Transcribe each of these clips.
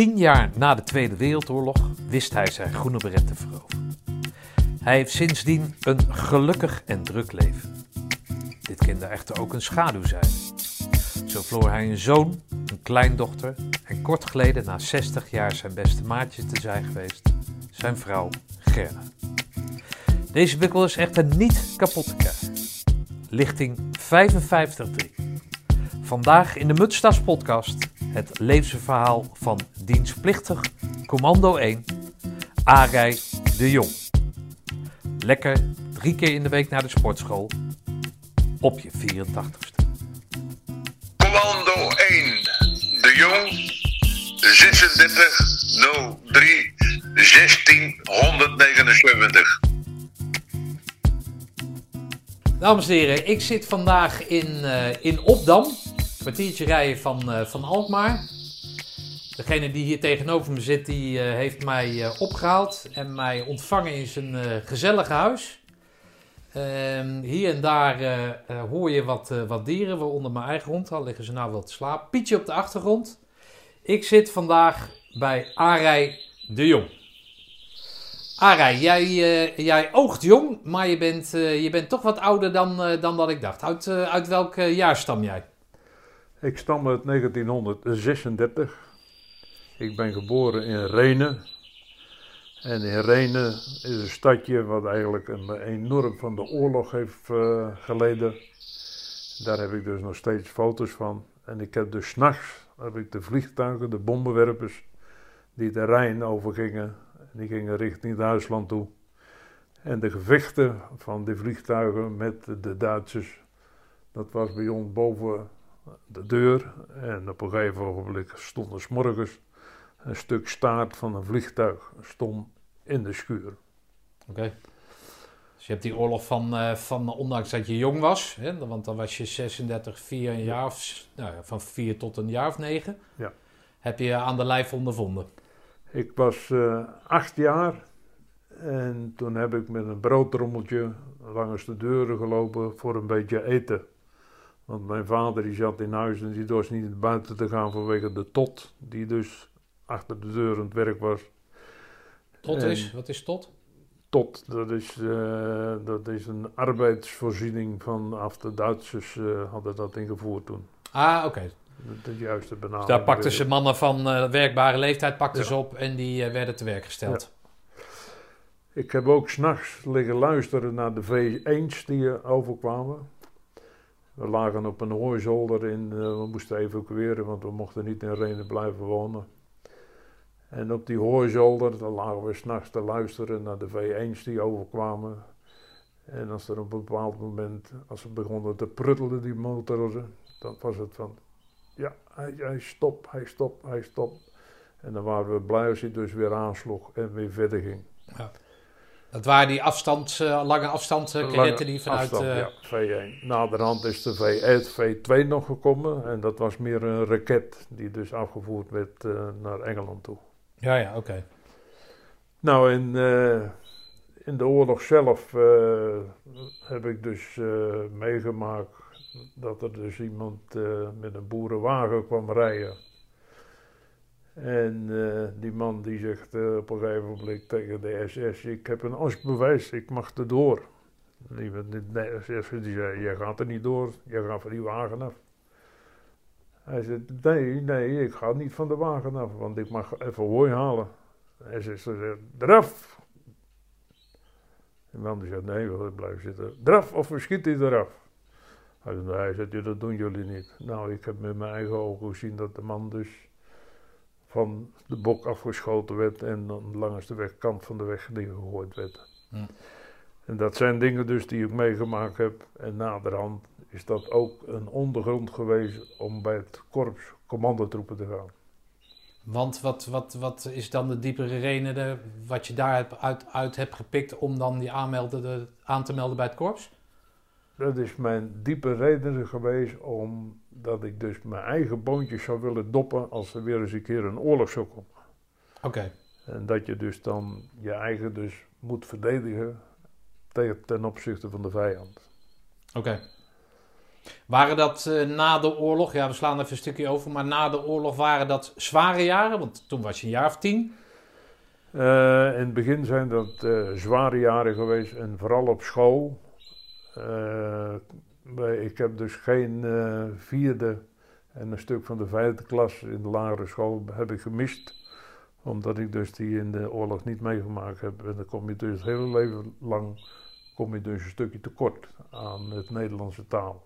Tien jaar na de Tweede Wereldoorlog wist hij zijn groene beret te veroveren. Hij heeft sindsdien een gelukkig en druk leven. Dit kende echter ook een schaduwzijde. Zo verloor hij een zoon, een kleindochter en kort geleden, na 60 jaar zijn beste maatje te zijn geweest, zijn vrouw Gerda. Deze bukkel is echter niet kapot te krijgen. Lichting 55.3. Vandaag in de Mutstas podcast het levensverhaal van dienstplichtig Commando 1, Arij de Jong. Lekker drie keer in de week naar de sportschool op je 84ste. Commando 1, de Jong, 36 03 1679. Dames en heren, ik zit vandaag in, uh, in Opdam, een kwartiertje rijden van, uh, van Alkmaar. Degene die hier tegenover me zit, die uh, heeft mij opgehaald en mij ontvangen in zijn gezellige huis. Ehm, hier en daar hoor je wat, wat dieren, waaronder mijn eigen hond, al liggen ze nou wel te slapen. Pietje op de achtergrond. Ik zit vandaag bij Arij de Jong. Arij, jij, uh, jij oogt jong, maar je bent, uh, je bent toch wat ouder dan, uh, dan dat ik dacht. Uit, uit welk jaar stam jij? Ik stam uit 1936. Ik ben geboren in Renen. En in Renen is een stadje wat eigenlijk een, enorm van de oorlog heeft geleden. Daar heb ik dus nog steeds foto's van. En ik heb dus s'nachts de vliegtuigen, de bommenwerpers, die de Rijn overgingen die gingen richting Duitsland toe. En de gevechten van die vliegtuigen met de Duitsers, dat was bij ons boven de deur. En op een gegeven ogenblik stond er morgens een stuk staart van een vliegtuig stond in de schuur. Oké. Dus je hebt die oorlog van, uh, van ondanks dat je jong was, hè, want dan was je 36, 4 een jaar of, nou ja, van 4 tot een jaar of 9. Ja. Heb je aan de lijf ondervonden? Ik was uh, acht jaar en toen heb ik met een broodtrommeltje langs de deuren gelopen voor een beetje eten. Want mijn vader die zat in huis en die dorst niet naar buiten te gaan vanwege de tot, die dus achter de deur aan het werk was. Tot is? Wat is tot? Tot, dat is, uh, dat is een arbeidsvoorziening vanaf de Duitsers uh, hadden dat ingevoerd toen. Ah, oké. Okay de juiste benaming. Dus daar pakten ze mannen van uh, werkbare leeftijd pakten ja. ze op en die werden te werk gesteld. Ja. Ik heb ook s'nachts liggen luisteren naar de V1's die overkwamen. We lagen op een hooizolder in, we moesten evacueren, want we mochten niet in Renen blijven wonen. En op die hooizolder, dan lagen we s'nachts te luisteren naar de V1's die overkwamen. En als er op een bepaald moment, als ze begonnen te pruttelen, die motoren, dan was het van, ja, hij, hij stopt, hij stopt, hij stopt. En dan waren we blij als hij dus weer aansloeg en weer verder ging. Ja. Dat waren die afstand, uh, lange afstandskadetten die vanuit... Afstand, uh, ja, V1. Naderhand is de V1, V2 nog gekomen en dat was meer een raket die dus afgevoerd werd uh, naar Engeland toe. Ja, ja, oké. Nou, in, in de oorlog zelf heb ik dus meegemaakt dat er dus iemand met een boerenwagen kwam rijden. En die man die zegt op een gegeven moment tegen de SS, ik heb een asbewijs, ik mag er door. Die, de die zei, jij gaat er niet door, jij gaat van die wagen af. Hij zei, nee, nee, ik ga niet van de wagen af, want ik mag even hooi halen. De SS zei, eraf! De man nee, we blijven zitten. Draf of we schieten eraf. Hij hij zei, dat doen jullie niet. Nou, ik heb met mijn eigen ogen gezien dat de man dus van de bok afgeschoten werd en dan langs de weg, kant van de weg gegooid werd. Hm. En dat zijn dingen dus die ik meegemaakt heb. En naderhand is dat ook een ondergrond geweest om bij het korps commandotroepen te gaan. Want wat, wat, wat is dan de diepere reden wat je daar uit, uit hebt gepikt om dan die aanmelden, aan te melden bij het korps? Dat is mijn diepe reden geweest omdat ik dus mijn eigen boontjes zou willen doppen als er weer eens een keer een oorlog zou komen. Oké. En dat je dus dan je eigen dus moet verdedigen tegen, ten opzichte van de vijand. Oké. Waren dat eh, na de oorlog, ja we slaan even een stukje over, maar na de oorlog waren dat zware jaren? Want toen was je een jaar of tien. Eh, in het begin zijn dat eh, zware jaren geweest en vooral op school. Ik heb dus geen vierde en een stuk van de vijfde klas in de lagere school heb ik gemist. Omdat ik dus die in de oorlog niet meegemaakt heb. En dan kom je dus het hele leven lang kom je dus een stukje tekort aan het Nederlandse taal.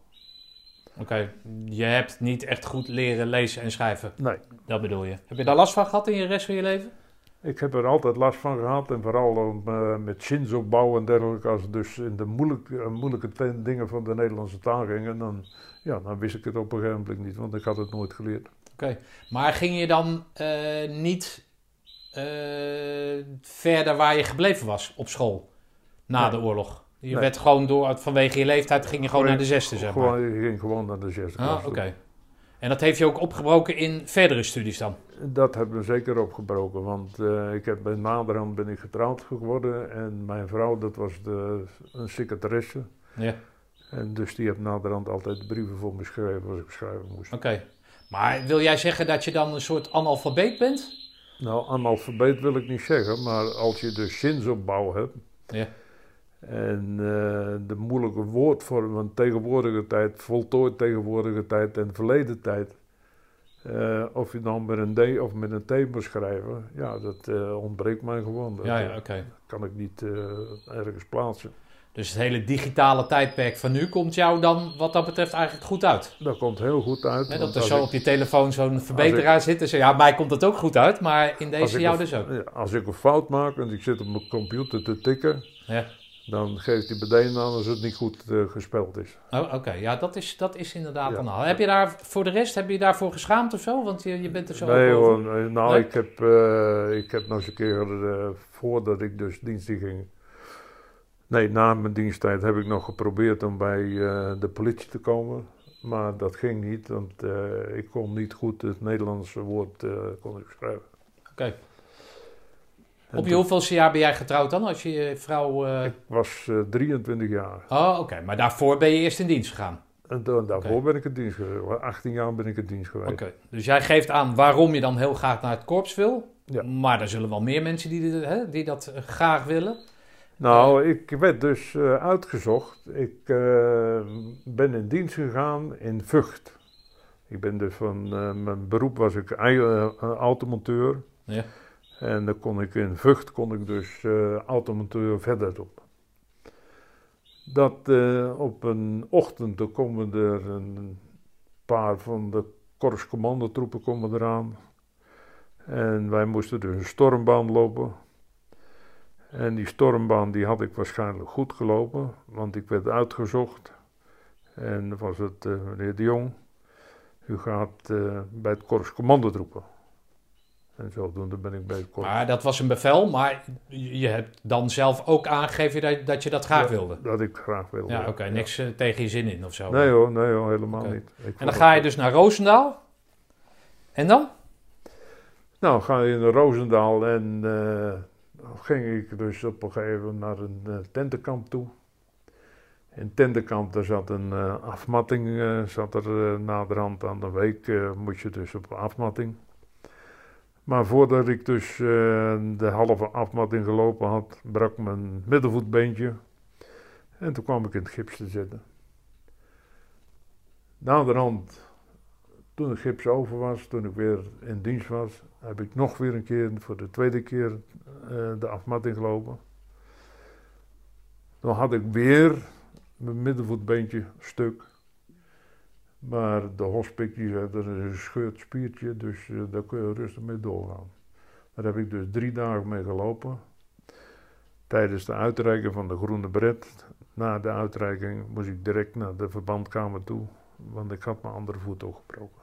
Oké, je hebt niet echt goed leren lezen en schrijven, Nee, dat bedoel je. Heb je daar last van gehad in je rest van je leven? Ik heb er altijd last van gehad en vooral om, eh, met zinsopbouw en dergelijke. Als het dus in de moeilijke, eh, moeilijke dingen van de Nederlandse taal gingen, dan, ja, dan wist ik het op een gegeven moment niet, want ik had het nooit geleerd. Oké, maar ging je dan eh, niet verder waar je gebleven was op school na Nee. de oorlog? Je Nee. werd gewoon door, vanwege je leeftijd ging je gewoon naar de zesde, zeg maar. Gewoon, ik ging gewoon naar de zesde. Ah, oké. En dat heeft je ook opgebroken in verdere studies dan? Dat hebben we zeker opgebroken, want eh, ik heb bij naderhand ben ik getrouwd geworden en mijn vrouw, dat was de, een secretaresse. Ja, En dus die heeft naderhand altijd brieven voor me geschreven als ik schrijven moest. oké. Maar wil jij zeggen dat je dan een soort analfabeet bent? Nou, analfabeet wil ik niet zeggen, maar als je dus zinsopbouw hebt Ja. En eh, de moeilijke woordvormen van tegenwoordige tijd, voltooid tegenwoordige tijd en verleden tijd, eh, of je dan met een D of met een T moet schrijven, ja, dat eh, ontbreekt mij gewoon. Dat Ja, ja, oké. kan ik niet ergens plaatsen. Dus het hele digitale tijdperk van nu komt jou dan wat dat betreft eigenlijk goed uit? Dat komt heel goed uit. Dat er zo ik- op je telefoon zo'n verbeteraar zit en zegt, ja, mij komt het ook goed uit, maar in deze jou een- dus ook. ja, als ik een fout maak en ik zit op mijn computer te tikken, Ja. Dan geeft hij meteen aan als het niet goed eh, gespeld is. Oh, Oké, ja, dat is, dat is inderdaad Ja. een haal. Heb je daar voor de rest, heb je daarvoor geschaamd of zo? Want je, je bent er zo Nee hoor, nou Nee? ik heb, eh, ik heb nog eens een keer, eh, voordat ik dus dienstig ging, nee na mijn diensttijd heb ik nog geprobeerd om bij de politie te komen. Maar dat ging niet, want ik kon niet goed het Nederlandse woord kon ik schrijven. Oké. Op je hoeveelste jaar ben jij getrouwd dan, als je vrouw... eh, Ik was eh, 23 jaar. Oh, oké, maar daarvoor ben je eerst in dienst gegaan. En toen- daarvoor ben ik in dienst geweest. 18 jaar ben ik in dienst geweest. Oké, dus jij geeft aan waarom je dan heel graag naar het korps wil. Ja. Maar er zullen wel meer mensen die, dit- hè, die dat eh, graag willen. Nou, ik werd dus eh, uitgezocht. Ik eh, ben in dienst gegaan in Vught. Ik ben dus van, eh, mijn beroep was ik eh, eh, automonteur. Ja. En dan kon ik in Vught kon ik dus eh, automonteur verder op. Dat eh, op een ochtend, dan komen er een paar van de korpscommandotroepen komen eraan. En wij moesten dus een stormbaan lopen. En die stormbaan die had ik waarschijnlijk goed gelopen, want ik werd uitgezocht. En dan was het eh, meneer de Jong, u gaat bij het korps commandotroepen. En zodoende ben ik bij het korps. Maar dat was een bevel, maar je hebt dan zelf ook aangegeven dat, dat je dat graag Ja, wilde. Dat ik graag wilde. Ja, oké, niks eh, tegen je zin in of zo. Nee hoor, nee hoor, helemaal niet. Ik en dan ga je dus naar Roosendaal. En dan? Nou, ga je naar Roosendaal en dan ging ik dus op een gegeven moment naar een eh, tentenkamp toe. In tentenkamp, daar zat een afmatting, zat er naderhand aan de week, moest je dus op afmatting. Maar voordat ik dus eh, de halve afmatting gelopen had, brak mijn middenvoetbeentje. En toen kwam ik in het gips te zitten. Naderhand toen het gips over was, toen ik weer in dienst was, heb ik nog weer een keer, voor de tweede keer, eh, de afmatting gelopen. Dan had ik weer mijn middenvoetbeentje stuk. Maar de hospik die zei, dat is een gescheurd spiertje, dus eh, daar kun je rustig mee doorgaan. Daar heb ik dus drie dagen mee gelopen. Tijdens de uitreiking van de groene bret. Na de uitreiking moest ik direct naar de verbandkamer toe, want ik had mijn andere voet ook gebroken.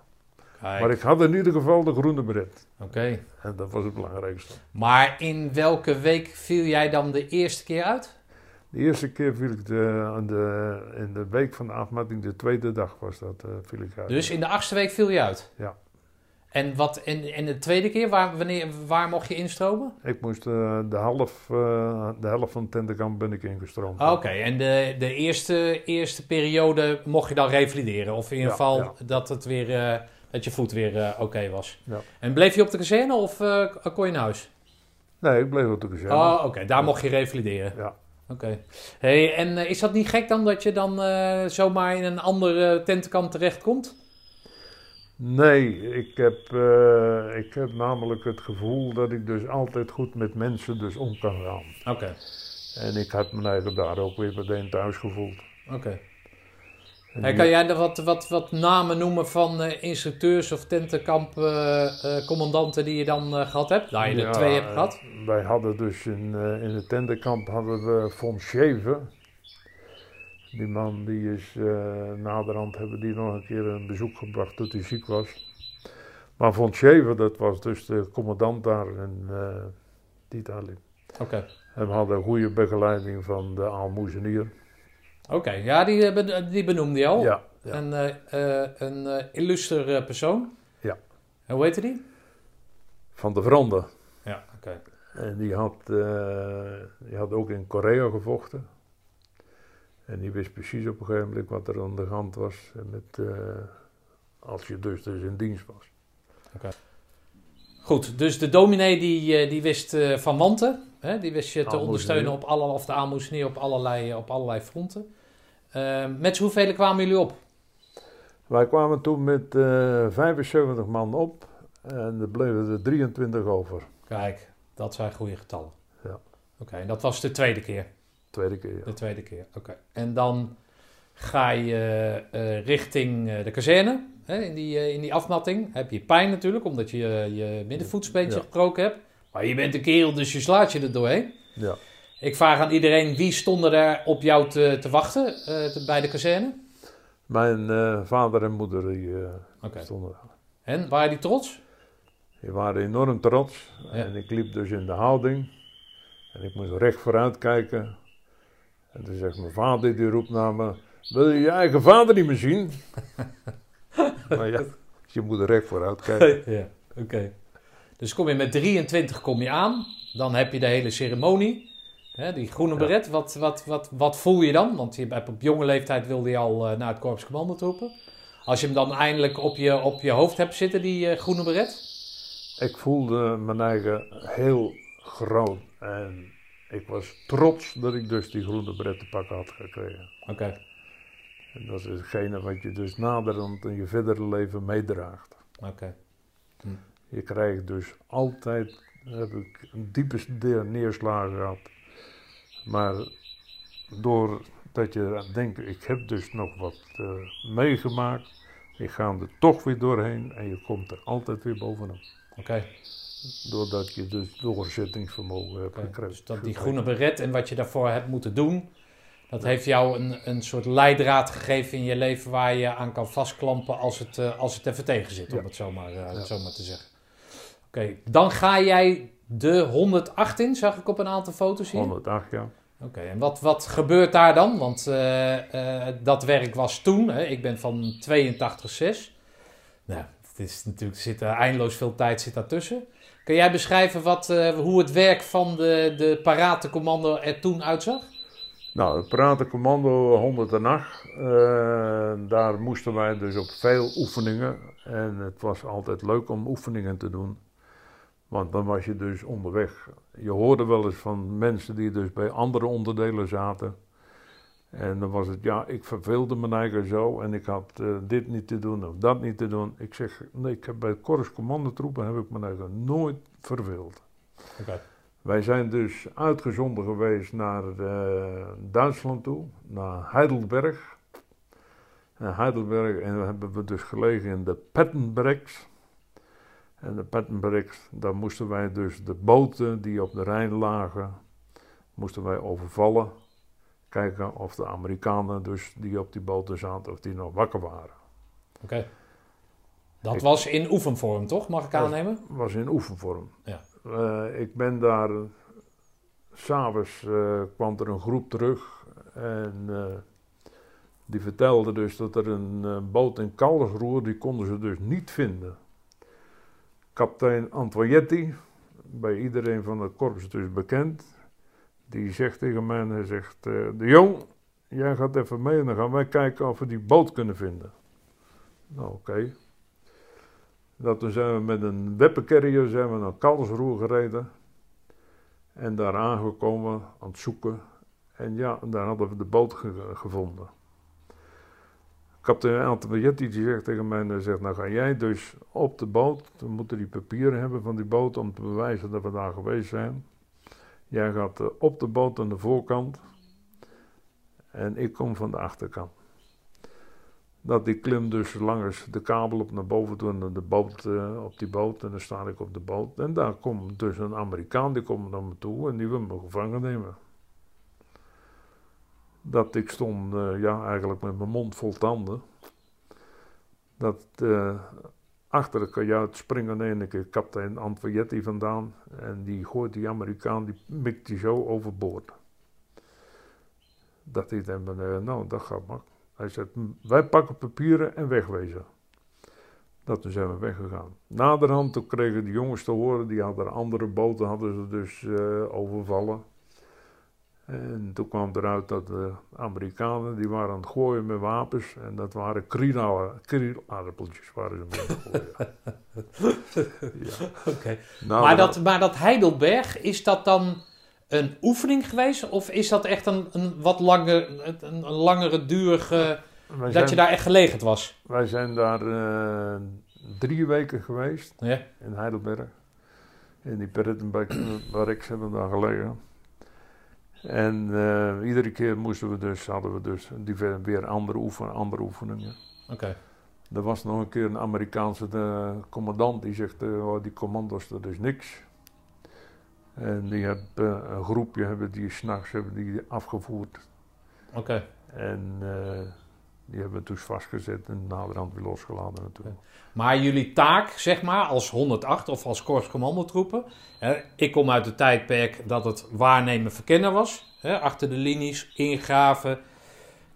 Kijk, Maar ik had in ieder geval de groene bret. Oké. En dat was het belangrijkste. Maar in welke week viel jij dan de eerste keer uit? De eerste keer viel ik de, aan de, in de week van de afmatting, de tweede dag was dat, eh viel ik uit. Dus in de achtste week viel je uit? Ja. En, wat, en, en de tweede keer, waar, wanneer, waar mocht je instromen? Ik moest eh, de, half, eh, de helft van tentenkamp ben ik ingestroomd. Oké, en de, de eerste, eerste periode mocht je dan revalideren? Of in ieder Ja, geval ja. dat, het weer, dat je voet weer oké was? Ja. En bleef je op de kazerne of kon je naar huis? Nee, ik bleef op de kazerne. Oh, oké, daar mocht je revalideren. Ja. Oké. Hey, en eh, is dat niet gek dan dat je dan eh, zomaar in een andere tentenkamp terechtkomt? Nee, ik heb, eh, ik heb namelijk het gevoel dat ik dus altijd goed met mensen dus om kan gaan. Oké, En ik had me eigen daar ook weer meteen thuis gevoeld. oké. Hey, die- kan jij er wat, wat, wat namen noemen van eh, instructeurs of tentenkampcommandanten die je dan eh, gehad hebt? Daar je er Ja, twee hebt eh, gehad. Wij hadden dus in, eh, in het tentenkamp hadden we Von Scheven. Die man die is eh, naderhand hebben die nog een keer een bezoek gebracht toen hij ziek was. Maar Von Scheven, dat was dus de commandant daar in eh Italië. Oké. En we hadden een goede begeleiding van de aalmoezenier. Oké, ja, die, eh, die benoemde je al. Ja, ja. Een, eh, eh, een eh, illuster eh, persoon. Ja. En hoe heette die? van de Vrande. Ja, oké. En die had, die had ook in Korea gevochten. En die wist precies op een gegeven moment wat er aan de hand was. Met, als je dus, dus in dienst was. Goed, dus de dominee die, die wist van wanten. Hè? Die wist je te ondersteunen op alle, of de aalmoezenier op allerlei, op allerlei fronten. Eh, met hoeveel kwamen jullie op? Wij kwamen toen met eh 75 man op. En er bleven er 23 over. Kijk, dat zijn goede getallen. Ja. Oké, en dat was de tweede keer. Tweede keer. ja. De tweede keer, oké. En dan ga je eh, richting eh, de kazerne. Hè, in, die, in die afmatting heb je pijn natuurlijk, omdat je je, je middenvoetsbeentje Ja. gebroken hebt. Maar je bent een kerel, dus je slaat je er doorheen. Ja. Ik vraag aan iedereen, wie stonden er op jou te, te wachten eh, te- bij de kazerne? Mijn eh, vader en moeder die, eh, stonden daar. En, waren die trots? Die waren enorm trots. Ja. En ik liep dus in de houding. En ik moest recht vooruit kijken. En toen zegt mijn vader, die roept naar me... Wil je je eigen vader niet meer zien? maar ja, je moet er recht vooruit kijken. ja, oké. Dus kom je met 23 kom je aan. Dan heb je de hele ceremonie. Hè, die groene Ja. beret. Wat, wat, wat, wat voel je dan? Want je hebt op jonge leeftijd wilde je al eh, naar het korps commandotroepen. Als je hem dan eindelijk op je, op je hoofd hebt zitten, die eh, groene beret. Ik voelde mijn eigen heel groot. En ik was trots dat ik dus die groene bret te pakken had gekregen. Oké, En dat is hetgene wat je dus naderhand in je verdere leven meedraagt. oké. Je krijgt dus altijd, heb ik een diepe neerslagen gehad. Maar doordat je denkt, ik heb dus nog wat eh, meegemaakt. Je gaat er toch weer doorheen en je komt er altijd weer bovenop. Oké, Doordat je dus doorzettingsvermogen hebt gekregen. Dus dat die groene beret en wat je daarvoor hebt moeten doen... Dat heeft jou een, een soort leidraad gegeven in je leven waar je aan kan vastklampen als het, eh, als het even tegen zit, om Ja. het zomaar, eh, Ja. zomaar te zeggen. Oké, dan ga jij de 108 in, zag ik op een aantal foto's hier. 108 jaar. Oké, en wat, wat gebeurt daar dan? Want eh, eh, dat werk was toen, hè, ik ben van 82,6. Nou, het is natuurlijk, zit er eindeloos veel tijd zit daartussen. Kun jij beschrijven wat, eh, hoe het werk van de, de paratencommando er toen uitzag? Nou, het Piratencommando 108, eh, daar moesten wij dus op veel oefeningen. En het was altijd leuk om oefeningen te doen. Want dan was je dus onderweg. Je hoorde wel eens van mensen die dus bij andere onderdelen zaten. En dan was het, ja, ik verveelde me eigen zo en ik had eh, dit niet te doen of dat niet te doen. Ik zeg, nee, ik heb bij Korps Commandotroepen heb ik me eigen nooit verveeld. Oké. Wij zijn dus uitgezonden geweest naar eh, Duitsland toe, naar Heidelberg. En Heidelberg, en dan hebben we dus gelegen in de Pettenbergs. En de Pettenbergs, daar moesten wij dus de boten die op de Rijn lagen, moesten wij overvallen. Kijken of de Amerikanen dus die op die boten zaten, of die nog wakker waren. Oké. Dat Ik- was in oefenvorm, toch? Mag ik aannemen? was in oefenvorm. Ja. Eh, ik ben daar, eh, s'avonds eh kwam er een groep terug en die vertelde dus dat er een boot in Kalsroer, die konden ze dus niet vinden. Kapitein Antoietti, bij iedereen van het korps dus bekend. Die zegt tegen mij, hij zegt, eh, de jong, jij gaat even mee en dan gaan wij kijken of we die boot kunnen vinden. Nou, oké. Dat toen zijn we met een weppencarrier zijn we naar Karlsruhe gereden. En daar aangekomen, aan het zoeken. En ja, daar hadden we de boot ge- gevonden. Kapitein Antonietti die zegt tegen mij, zegt, nou ga jij dus op de boot. We moeten die papieren hebben van die boot om te bewijzen dat we daar geweest zijn. Jij gaat eh, op de boot aan de voorkant. En ik kom van de achterkant. Dat ik klim dus langs de kabel op naar boven toe en de boot, eh, op die boot. En dan sta ik op de boot. En daar komt dus een Amerikaan, die komt naar me toe en die wil me gevangen nemen. Dat ik stond, eh, ja, eigenlijk met mijn mond vol tanden. Dat eh, achter de kajuit springen in keer kapitein Antoietti vandaan. En die gooit die Amerikaan, die mikt die zo overboord. Dat hij dan, eh, nou, dat gaat maar. Hij zegt, wij pakken papieren en wegwezen. Dat toen zijn we weggegaan. Naderhand toen kregen de jongens te horen, die hadden andere boten hadden ze dus eh, overvallen. En toen kwam eruit dat de Amerikanen, die waren aan het gooien met wapens. En dat waren krielaar- krielaardappeltjes waren ze mee aan ja. Oké. Nou, maar, dat, maar dat Heidelberg, is dat dan een oefening geweest? Of is dat echt een, een wat langer, een, een langere duur, dat je daar echt gelegend was? wij zijn daar eh, drie weken geweest. Ja. in Heidelberg. In die Perittenbeek waar ik hebben we daar gelegen. En eh, iedere keer moesten we dus, hadden we dus weer andere, oefen, andere oefeningen. Oké. Er was nog een keer een Amerikaanse eh, commandant die zegt, eh, oh, die commando's dat is niks. En die hebben een groepje hebben die s'nachts hebben die afgevoerd. Oké. En die hebben we dus vastgezet en naderhand weer losgelaten natuurlijk. Maar jullie taak, zeg maar, als 108 of als korpscommandotroepen. Ik kom uit het tijdperk dat het waarnemen verkennen was. Hè, achter de linies, ingraven.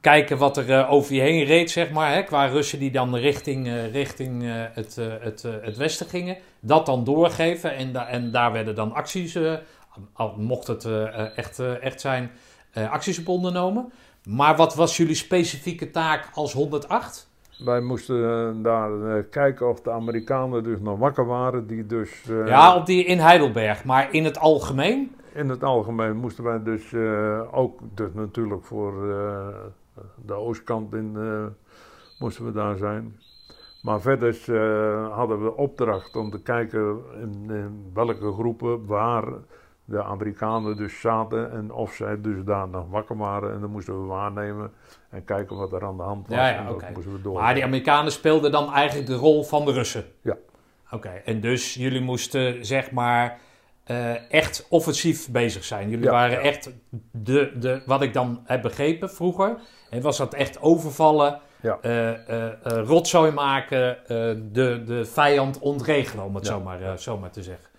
Kijken wat er eh, over je heen reed, zeg maar. Hè, qua Russen die dan richting, eh, richting eh, het, het, het westen gingen. Dat dan doorgeven. En, en daar werden dan acties, al mocht het echt, echt zijn, acties op ondernomen. Maar wat was jullie specifieke taak als 108? Wij moesten eh, daar eh, kijken of de Amerikanen dus nog wakker waren. Die dus, eh, Ja, op die in Heidelberg. Maar in het algemeen? In het algemeen moesten wij dus ook dus natuurlijk voor de oostkant in, moesten we daar zijn. Maar verder hadden we opdracht om te kijken in, in welke groepen waar de Amerikanen dus zaten en of zij dus daar nog wakker waren. En dan moesten we waarnemen en kijken wat er aan de hand was. Ja, ja, en dat oké. moesten we door. Maar die Amerikanen speelden dan eigenlijk de rol van de Russen? Ja. Oké, en dus jullie moesten zeg maar eh, echt offensief bezig zijn. Jullie Ja, waren echt de, de, wat ik dan heb begrepen vroeger, en was dat echt overvallen, Ja. eh, rotzooi maken, de, de vijand ontregelen, om het Ja. zo, maar, eh, zo maar te zeggen.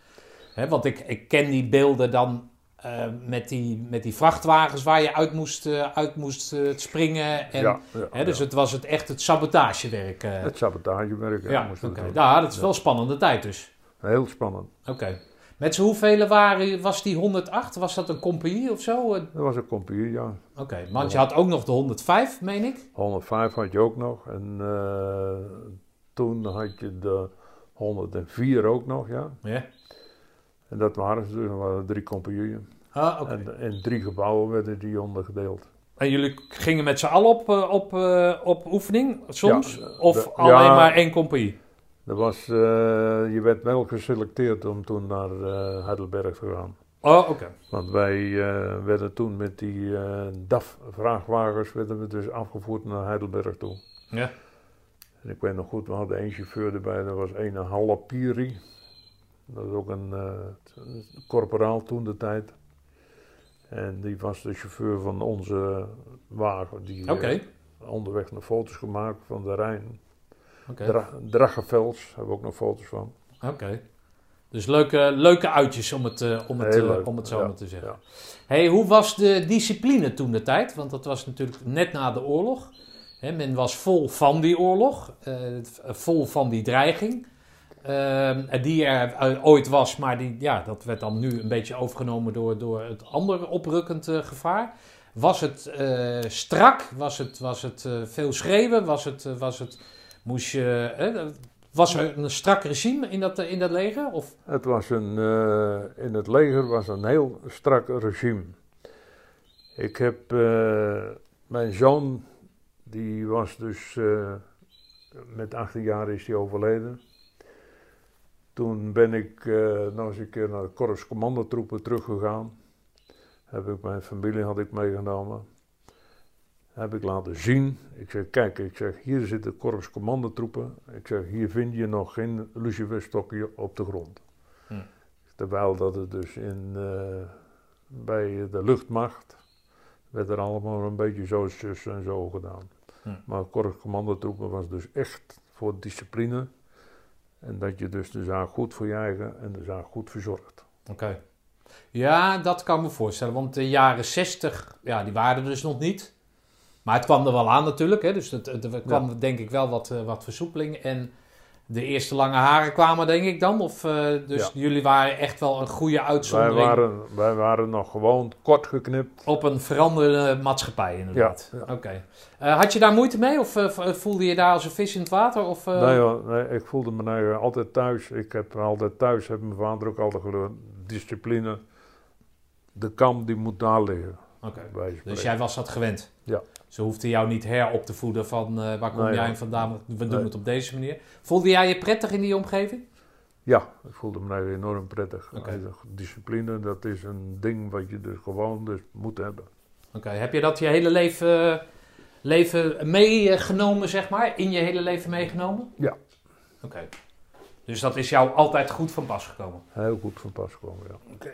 Want ik, ik ken die beelden dan eh, met, die, met die vrachtwagens waar je uit moest, eh, uit moest eh, springen. En, ja, ja, Hè, dus ja. het was het echt het sabotagewerk. het sabotagewerk ja, we doen. Ja, dat is wel een spannende tijd dus. Heel spannend. Oké. Met z'n hoeveel waren, was die 108? Was dat een compagnie of zo? Dat was een compagnie, ja. Oké, want je had ook nog de 105, meen ik? 105 had je ook nog. En toen had je de 104 ook nog, ja. Ja. En dat waren ze dus, er waren drie compagnieën. Ah, oké. En in drie gebouwen werden die ondergedeeld. En jullie gingen met z'n allen op, eh, op, eh, op oefening soms? Ja, of de- alleen ja. maar één compagnie? Er was, eh, je werd wel geselecteerd om toen naar Heidelberg te gaan. Oh, oké. Want wij werden toen met die DAF-vrachtwagens werden we dus afgevoerd naar Heidelberg toe. Ja. En ik weet nog goed, we hadden één chauffeur erbij, dat was een Halapiri. Dat was ook een, eh, een korporaal toen de tijd. En die was de chauffeur van onze wagen. Die eh, onderweg nog foto's gemaakt van de Rijn. Dra Drachevels, hebben we ook nog foto's van. Oké. Dus leuke, leuke uitjes om het, eh, om het, eh, om het zo ja, maar te zeggen. ja. Hey, hoe was de discipline toen de tijd? Want dat was natuurlijk net na de oorlog. Hè, men was vol van die oorlog, eh, vol van die dreiging. Ehm, die er ooit was, maar die, ja, dat werd dan nu een beetje overgenomen door, door het andere oprukkend eh, gevaar. Was het eh, strak? Was het, was het eh, veel schreeuwen? Was het, was het, moest je, was er een strak regime in dat, in dat leger? Of, Het was een, in het leger was een heel strak regime. Ik heb mijn zoon, die was dus met 18 jaar is hij overleden. Toen ben ik eh, nog eens een keer naar de korps commandotroepen teruggegaan. Heb ik mijn familie had ik meegenomen. Heb ik laten zien. Ik zeg, kijk, ik zeg, hier zitten korps commandotroepen. Ik zeg, hier vind je nog geen luciferstokje op de grond. Hm. Terwijl dat het dus in, eh, bij de luchtmacht werd er allemaal een beetje zo zus en zo gedaan. Hm. Maar korps commandotroepen was dus echt voor discipline. En dat je dus de zaak goed voor je eigen en de zaak goed verzorgt. Oké. Ja, dat kan ik me voorstellen. Want de jaren 60, ja, die waren er dus nog niet. Maar het kwam er wel aan natuurlijk. Hè? Dus het, het- er kwam denk ik wel wat, eh, wat versoepeling. En de eerste lange haren kwamen denk ik dan. Of, eh, dus Ja. jullie waren echt wel een goede Wij uitzondering waren, wij waren nog gewoon kort geknipt. op een veranderende maatschappij inderdaad. Ja, ja. Oké. Eh, had je daar moeite mee? Of eh, voelde je daar als een vis in het water? Of, Nee, hoor, nee, ik voelde me eigen altijd thuis. Ik heb altijd thuis, heb mijn vader ook altijd geleerd, discipline. De kam die moet daar liggen. Oké. Dus jij was dat gewend? Ja. Ze hoefden jou niet herop te voeden van eh, waar kom jij ja. vandaan? We doen Nee. het op deze manier. Voelde jij je prettig in die omgeving? Ja, ik voelde me eigen enorm prettig. Oké. Eigen Discipline, dat is een ding wat je dus gewoon dus moet hebben. Oké, heb je dat je hele leven, leven meegenomen, zeg maar? In je hele leven meegenomen? Ja. Oké. Dus dat is jou altijd goed van pas gekomen? Heel goed van pas komen, ja.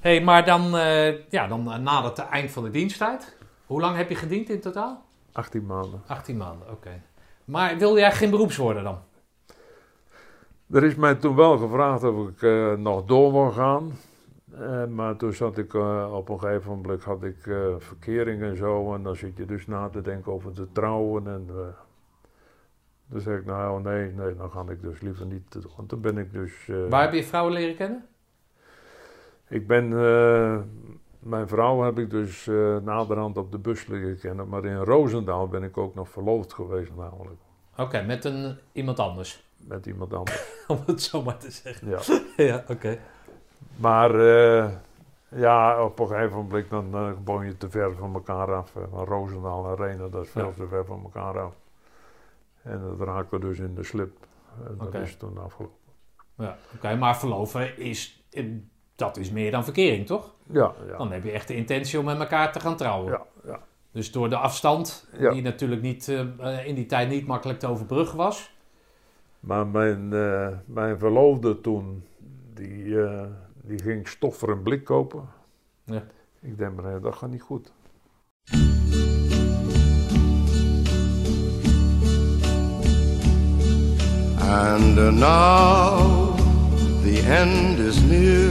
hey, maar dan, eh ja, dan eh, nadert het eind van de diensttijd. Hoe lang heb je gediend in totaal? 18 maanden. 18 maanden, oké. Maar wilde jij geen beroeps worden dan? Er is mij toen wel gevraagd of ik eh, nog door wil gaan. Eh, maar toen zat ik eh, op een gegeven moment had ik verkering en zo. En dan zit je dus na te denken over te trouwen. En toen zei ik, nou nee, nee, dan ga ik dus liever niet. Want toen ben ik dus. Waar heb je vrouwen leren kennen? Ik ben, mijn vrouw heb ik dus eh, naderhand op de bus leren kennen. Maar in Roosendaal ben ik ook nog verloofd geweest namelijk. Oké, met een, iemand anders. Met iemand anders. Om het zo maar te zeggen. Ja. Ja, oké. Maar eh, ja, op een gegeven moment dan woon je te ver van elkaar af. Van Roosendaal naar Renen, dat is veel Ja. te ver van elkaar af. En dat raken we dus in de slip. En dat is toen afgelopen. Ja, oké, maar verloven is, dat is meer dan verkering, toch? Ja, ja. Dan heb je echt de intentie om met elkaar te gaan trouwen. Ja, ja. Dus door de afstand, Ja. die natuurlijk niet, eh, in die tijd niet makkelijk te overbruggen was. Maar mijn, eh, mijn verloofde toen, die, eh, die ging stof voor een blik kopen. Ja. Ik denk, maar dat gaat niet goed. And now the end is near,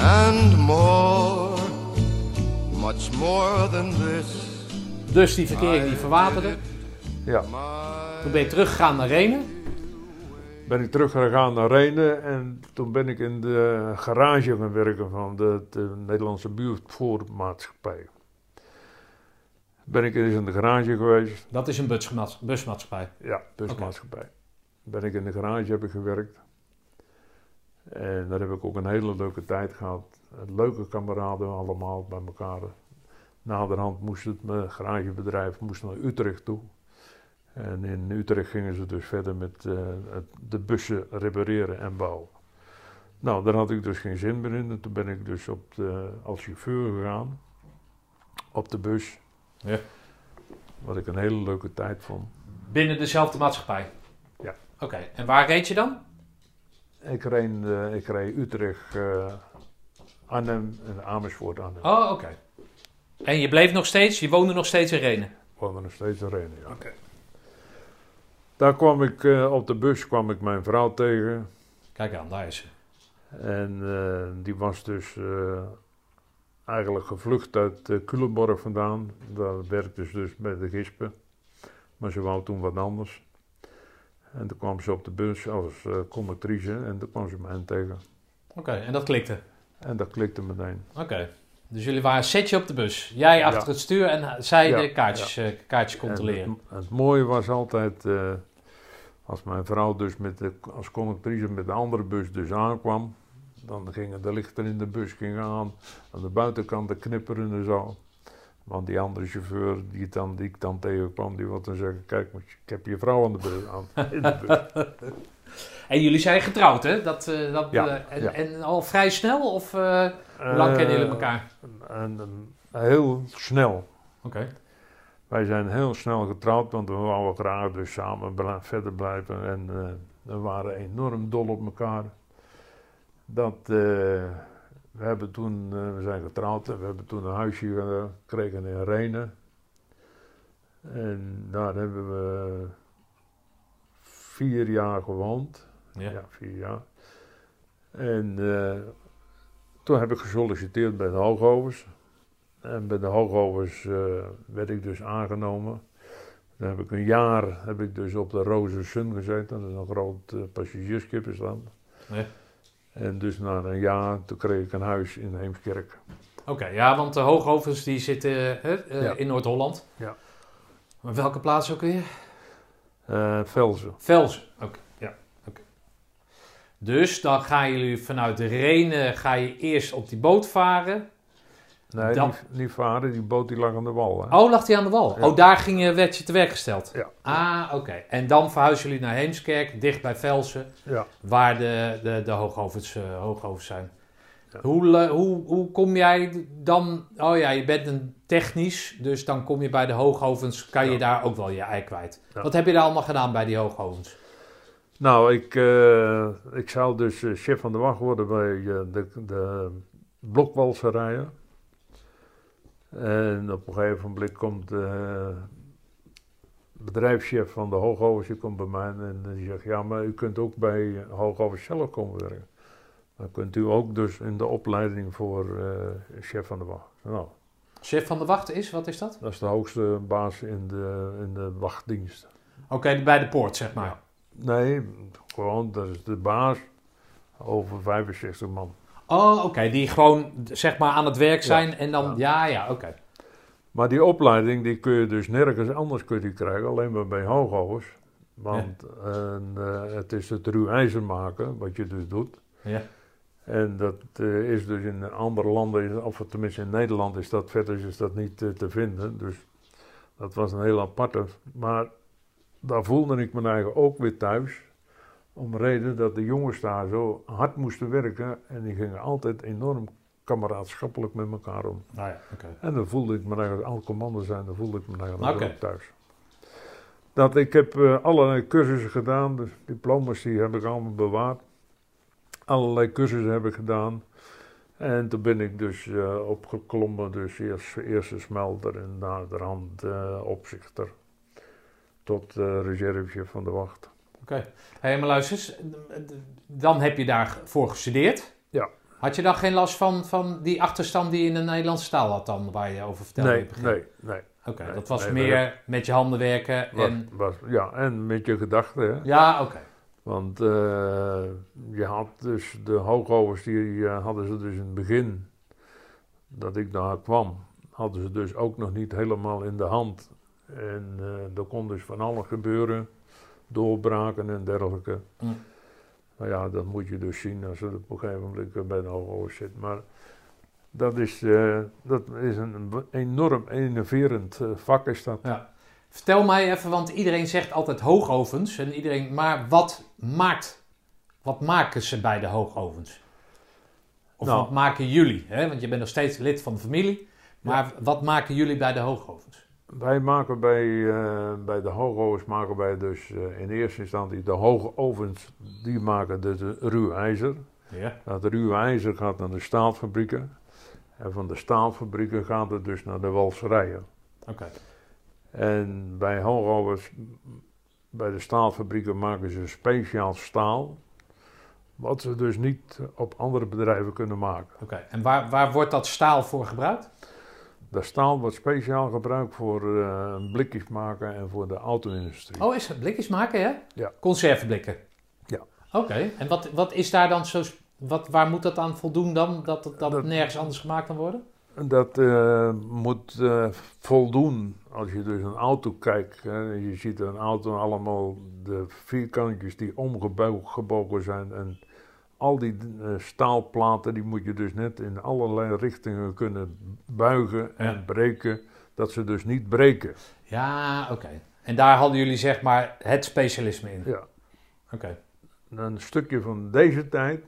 and more, much more than this. Dus die verkering die verwaterde. Ja, Toen ben je teruggegaan naar Renen. ben ik teruggegaan naar Renen en toen ben ik in de garage gaan werken van de, de Nederlandse buurtvoermaatschappij. Ben ik eens in de garage geweest. Dat is een busmaats- busmaatschappij. Ja, busmaatschappij. Ben ik in de garage heb ik gewerkt. En daar heb ik ook een hele leuke tijd gehad. Leuke kameraden allemaal bij elkaar. Naderhand moest het mijn garagebedrijf moest naar Utrecht toe. En in Utrecht gingen ze dus verder met eh, de bussen repareren en bouwen. Nou, daar had ik dus geen zin meer in. En toen ben ik dus op de, als chauffeur gegaan. Op de bus. Ja. Wat ik een hele leuke tijd vond. Binnen dezelfde maatschappij? Ja. Oké, en waar reed je dan? Ik reed, ik reed Utrecht, eh, Arnhem en Amersfoort Arnhem. Oh, oké. En je bleef nog steeds, je woonde nog steeds in Renen? Ik woonde nog steeds in Renen, ja. Oké. Daar kwam ik, eh, op de bus kwam ik mijn vrouw tegen. Kijk aan, daar is ze. En eh, die was dus eigenlijk gevlucht uit uh, Culemborg vandaan. Daar werkte ze dus bij de Gispen. Maar ze wou toen wat anders. En toen kwam ze op de bus als eh, conductrice en toen kwam ze mij tegen. Oké, en dat klikte? En dat klikte meteen. Oké. Dus jullie waren een setje op de bus. Jij achter Ja. het stuur en zij Ja, de kaartjes, eh, kaartjes controleren. En het, het mooie was altijd, eh, als mijn vrouw dus met de, als conductrice met de andere bus dus aankwam, dan gingen de lichten in de bus gingen aan, aan de buitenkant de knipperen en zo. Want die andere chauffeur die, het dan, die ik dan tegenkwam, die wilde dan zeggen, kijk, ik heb je vrouw aan de bus aan. In de bus. En jullie zijn getrouwd, hè? Dat, eh, dat, Ja, eh, en, ja. en al vrij snel? Of eh, hoe lang kennen jullie elkaar? En, en heel snel. Oké. Wij zijn heel snel getrouwd, want we wouden graag dus samen verder blijven. En we waren enorm dol op elkaar. Dat, we hebben toen, eh, we zijn getrouwd en we hebben toen een huisje gekregen in Renen. En daar hebben we vier jaar gewoond. Ja. Ja, vier jaar. En eh, toen heb ik gesolliciteerd bij de Hoogovens. En bij de Hoogovens eh, werd ik dus aangenomen. Dan heb ik een jaar heb ik dus op de Roze Sun gezeten. Dat is een groot eh, passagiersschip is dat. Ja. En dus na een jaar, toen kreeg ik een huis in Heemskerk. Oké, ja, want de hoogovens die zitten hè, eh, Ja. in Noord-Holland. Ja. Maar welke plaats ook weer? Eh Velzen. Velzen. Oké, ja. oké. Dus dan gaan jullie vanuit Renen ga je eerst op die boot varen. Nee, Dan- niet, niet varen, die boot die lag aan de wal. Hè? Oh, lag die aan de wal? Ja. Oh, daar ging je, werd je te werk gesteld? Ja. Ah, oké. En dan verhuizen jullie naar Heemskerk, dicht bij Velsen, Ja. waar de, de, de hoogovens, eh, hoogovens zijn. Ja. Hoe, hoe, hoe kom jij dan... Oh ja, je bent een technisch, dus dan kom je bij de hoogovens, kan je daar ook wel je ei kwijt. Wat heb je daar allemaal gedaan bij die hoogovens? Nou, ik, eh, ik zou dus eh, chef van de wacht worden bij de, de blokwalserijen. En op een gegeven moment komt de bedrijfschef van de Hoogovens, die komt bij mij en die zegt, ja, maar u kunt ook bij Hoogovens zelf komen werken. Dan kunt u ook dus in de opleiding voor eh, chef van de wacht. Nou, Chef van de wacht is, wat is dat? dat is de hoogste baas in de, in de wachtdienst. Oké, bij de poort, zeg maar. Nee, gewoon, dat is de baas over 65 man. Oh, oké, die gewoon zeg maar aan het werk zijn en dan... Ja, Ja. oké. Maar die opleiding die kun je dus nergens anders kun je krijgen, alleen maar bij hoogovers. Want en, eh, het is het ruw ijzer maken, wat je dus doet. Ja. En dat eh, is dus in andere landen, of tenminste in Nederland is dat verder is dat niet te vinden. Dus dat was een heel aparte. Maar daar voelde ik me eigenlijk ook weer thuis. Om de reden dat de jongens daar zo hard moesten werken. En die gingen altijd enorm kameraadschappelijk met elkaar om. Nou ja. En dan voelde ik me eigenlijk, al commando zijn, dan voelde ik me eigenlijk ook thuis. Dat ik heb eh, allerlei cursussen gedaan, dus diploma's die heb ik allemaal bewaard. Allerlei cursussen heb ik gedaan. En toen ben ik dus eh, opgeklommen, dus eerst eerste smelter en naderhand eh opzichter. Tot reservechef van de wacht. Oké. Hé, maar luister eens. Dan heb je daarvoor gestudeerd. Ja. Had je dan geen last van, van die achterstand die je in de Nederlandse taal had dan, waar je over vertelde? in Nee, het begin? nee, nee. Oké, Nee, dat was nee, meer met je handen werken en... was, ja, en met je gedachten, hè. Ja, oké. Want eh, je had dus de hoogovers, die eh, hadden ze dus in het begin, dat ik daar kwam, hadden ze dus ook nog niet helemaal in de hand. En eh er kon dus van alles gebeuren, doorbraken en dergelijke. Mm. Nou ja, dat moet je dus zien als je op een gegeven moment bij de hoogovers zit. Maar dat is, eh, dat is een enorm innoverend eh, vak is dat. Ja. Vertel mij even, want iedereen zegt altijd hoogovens. En iedereen, maar wat maakt, wat maken ze bij de hoogovens? Of Nou. wat maken jullie? Hè? Want je bent nog steeds lid van de familie. Maar wat maken jullie bij de hoogovens? Wij maken bij, eh, bij de hoogovens maken wij dus eh, in eerste instantie de hoge ovens, die maken dus de ruw ijzer. Ja. Dat ruwe ijzer gaat naar de staalfabrieken. En van de staalfabrieken gaat het dus naar de walserijen. Oké. En bij hoogovens, bij de staalfabrieken maken ze speciaal staal. Wat ze dus niet op andere bedrijven kunnen maken. Oké. En waar, waar wordt dat staal voor gebruikt? Dat staal wordt speciaal gebruikt voor eh, blikjes maken en voor de auto-industrie. Oh, is het blikjes maken, hè? Ja. Conserveblikken? Ja. Oké. En wat, wat is daar dan zo... Wat, waar moet dat aan voldoen dan? Dat het dat Dat- nergens anders gemaakt kan worden? Dat eh, moet eh, voldoen als je dus een auto kijkt. Hè, je ziet een auto allemaal de vierkantjes die omgebogen zijn. En al die eh, staalplaten die moet je dus net in allerlei richtingen kunnen buigen en Ja. breken. Dat ze dus niet breken. Ja, oké. En daar hadden jullie zeg maar het specialisme in? Ja. Oké. Een stukje van deze tijd.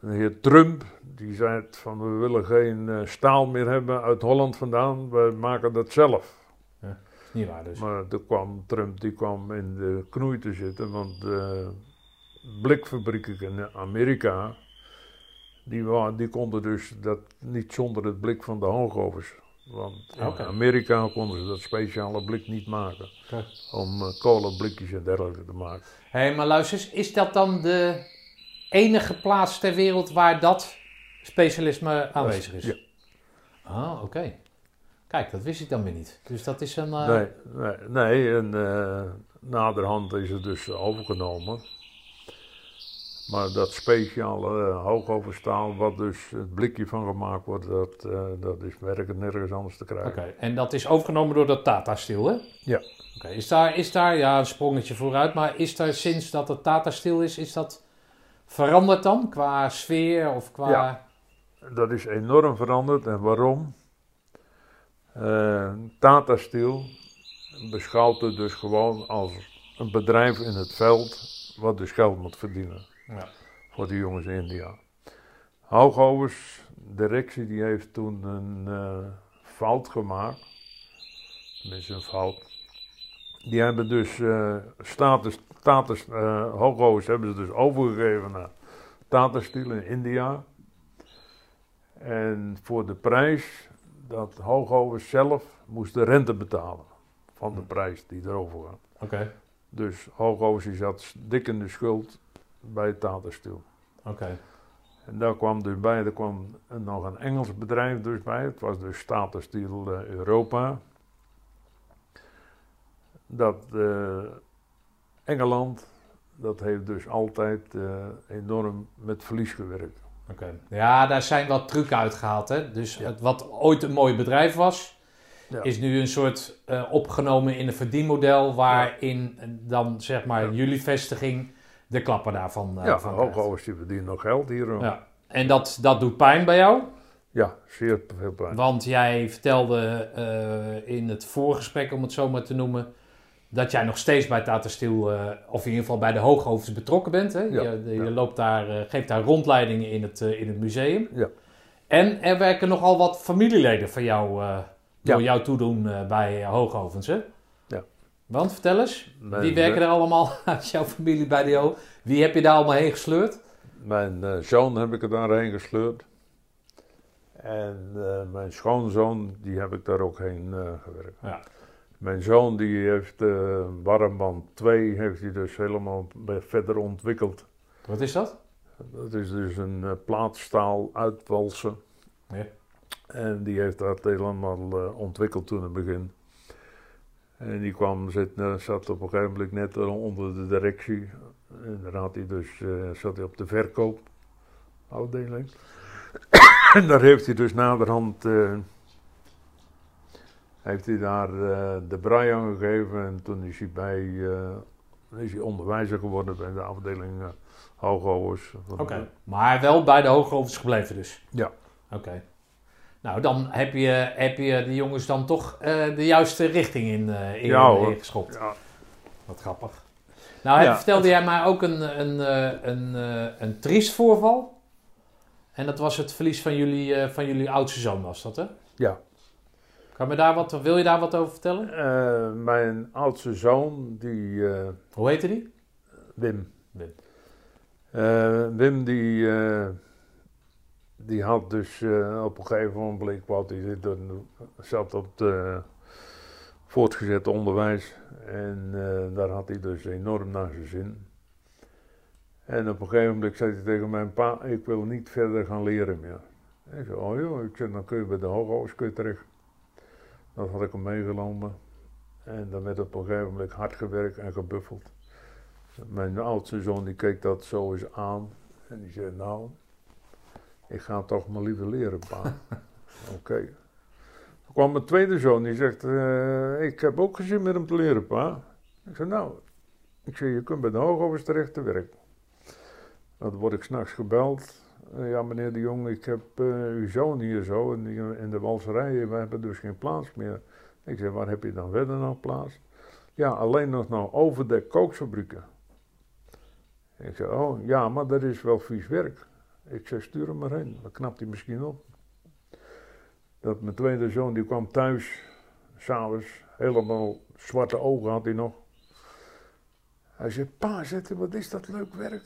De heer Trump, die zei het van we willen geen eh, staal meer hebben uit Holland vandaan. We maken dat zelf. Is niet waar dus. Maar toen kwam Trump die kwam in de knoei te zitten, want de blikfabrieken in Amerika, die, die konden dus dat niet zonder het blik van de hoogovens. Want in. Amerika konden ze dat speciale blik niet maken, om uh, kolenblikjes en dergelijke te maken. Hé, hey, maar luister eens, is dat dan de enige plaats ter wereld waar dat specialisme aanwezig is? Ja. Ah, oké. Kijk, dat wist ik dan weer niet. Dus dat is een... eh, Nee, nee, nee, en eh, naderhand is het dus overgenomen. Maar dat speciale uh, hoogoverstaal, wat dus het blikje van gemaakt wordt, dat, eh, dat is werkelijk nergens anders te krijgen. Oké, en dat is overgenomen door dat Tata Steel, hè? Ja. Oké, is, daar, is daar, ja, een sprongetje vooruit, maar is daar sinds dat het Tata Steel is, is dat veranderd dan qua sfeer of qua... Ja. Dat is enorm veranderd. En waarom? Eh, Tata Steel beschouwt het dus gewoon als een bedrijf in het veld, wat dus geld moet verdienen. Ja. voor de jongens in India. Hoogovers, directie, die heeft toen een eh, fout gemaakt. Tenminste een fout. Die hebben dus eh status, status eh hebben ze dus overgegeven naar Tata Steel in India. En voor de prijs dat Hoogovers zelf moest de rente betalen van de prijs die erover gaat. Oké, Dus Hoogovers die zat dik in de schuld bij Steel. oké. En daar kwam dus bij, er kwam nog een Engels bedrijf dus bij. Het was dus Steel eh, Europa. Dat eh, Engeland, dat heeft dus altijd eh, enorm met verlies gewerkt. Oké. Ja, daar zijn wat trucken uitgehaald. Hè? Dus Ja. het, wat ooit een mooi bedrijf was, Ja. is nu een soort opgenomen in een verdienmodel waarin dan zeg maar jullie vestiging de klappen daarvan eh, ja, van. Hoogovers die verdienen nog geld hier. Ja, Ja. En dat, dat doet pijn bij jou, zeer veel pijn. want jij vertelde eh, in het voorgesprek, om het zo maar te noemen, dat jij nog steeds bij Tata Steel, eh, of in ieder geval bij de Hoogovens betrokken bent. Hè? Ja, Je, je ja. loopt daar, geeft daar rondleidingen in het, in het museum. Ja. En er werken nogal wat familieleden van jou, door Ja. jou toedoen bij Hoogovens, hè? Want, vertel eens, Mijn, wie werken er allemaal uit jouw familie bij de O? Wie heb je daar allemaal heen gesleurd? Mijn eh, zoon heb ik er daarheen gesleurd. En eh, mijn schoonzoon, die heb ik daar ook heen eh, gewerkt. Ja. Mijn zoon die heeft eh warmband 2, heeft hij dus helemaal verder ontwikkeld. Wat is dat? Dat is dus een plaatstaal uitwalsen. Ja. En die heeft dat helemaal ontwikkeld toen in het begin. En die kwam, zit, zat op een gegeven moment net onder de directie. En daar had hij dus, eh, zat hij op de verkoopafdeling. en daar heeft hij dus naderhand, eh, heeft hij daar eh, de brei aan gegeven. En toen is hij bij, eh, is hij onderwijzer geworden bij de afdeling Hoogovers. Oké. Maar wel bij de Hoogovens gebleven dus? Ja. Oké. Nou, dan heb je, heb je de jongens dan toch eh, de juiste richting in, eh in, Ja, hoor. geschopt. Ja, Wat grappig. Nou, Ja. vertelde jij mij ook een, een, eh, een, eh, een triest voorval. En dat was het verlies van jullie, eh, van jullie oudste zoon, was dat hè? Ja. Kan me daar wat, wil je daar wat over vertellen? Eh, mijn oudste zoon, die eh, Hoe heette die? Wim. Wim. Eh, Wim die, eh, die had dus eh, op een gegeven moment, wat hij zit, zat op het voortgezet onderwijs. En eh, daar had hij dus enorm naar zijn zin. En op een gegeven moment zei hij tegen mijn pa, ik wil niet verder gaan leren meer. Ik zei, oh joh, ik zei, dan kun je bij de Hooghoofdskut terecht. Dat had ik hem meegenomen. En dan werd op een gegeven moment hard gewerkt en gebuffeld. Mijn oudste zoon die keek dat zo eens aan. En die zei, nou, ik ga toch maar liever leren, pa. Oké. Toen kwam mijn tweede zoon, die zegt, eh, ik heb ook gezin met hem te leren, pa. Ik zei, nou, ik zei, je kunt bij de hoogovers terecht te werk. Dan word ik s'nachts gebeld. Eh, ja, meneer de Jong, ik heb eh, uw zoon hier zo in, die- in de walserij. We hebben dus geen plaats meer. Ik zei, waar heb je dan verder nog plaats? Ja, alleen nog nou over de kookfabrieken. Ik zei, oh ja, maar dat is wel vies werk. Ik zei, stuur hem maar heen, dan knapt hij misschien op. Dat mijn tweede zoon, die kwam thuis, s'avonds, helemaal zwarte ogen had hij nog. Hij zei, pa, wat is dat leuk werk.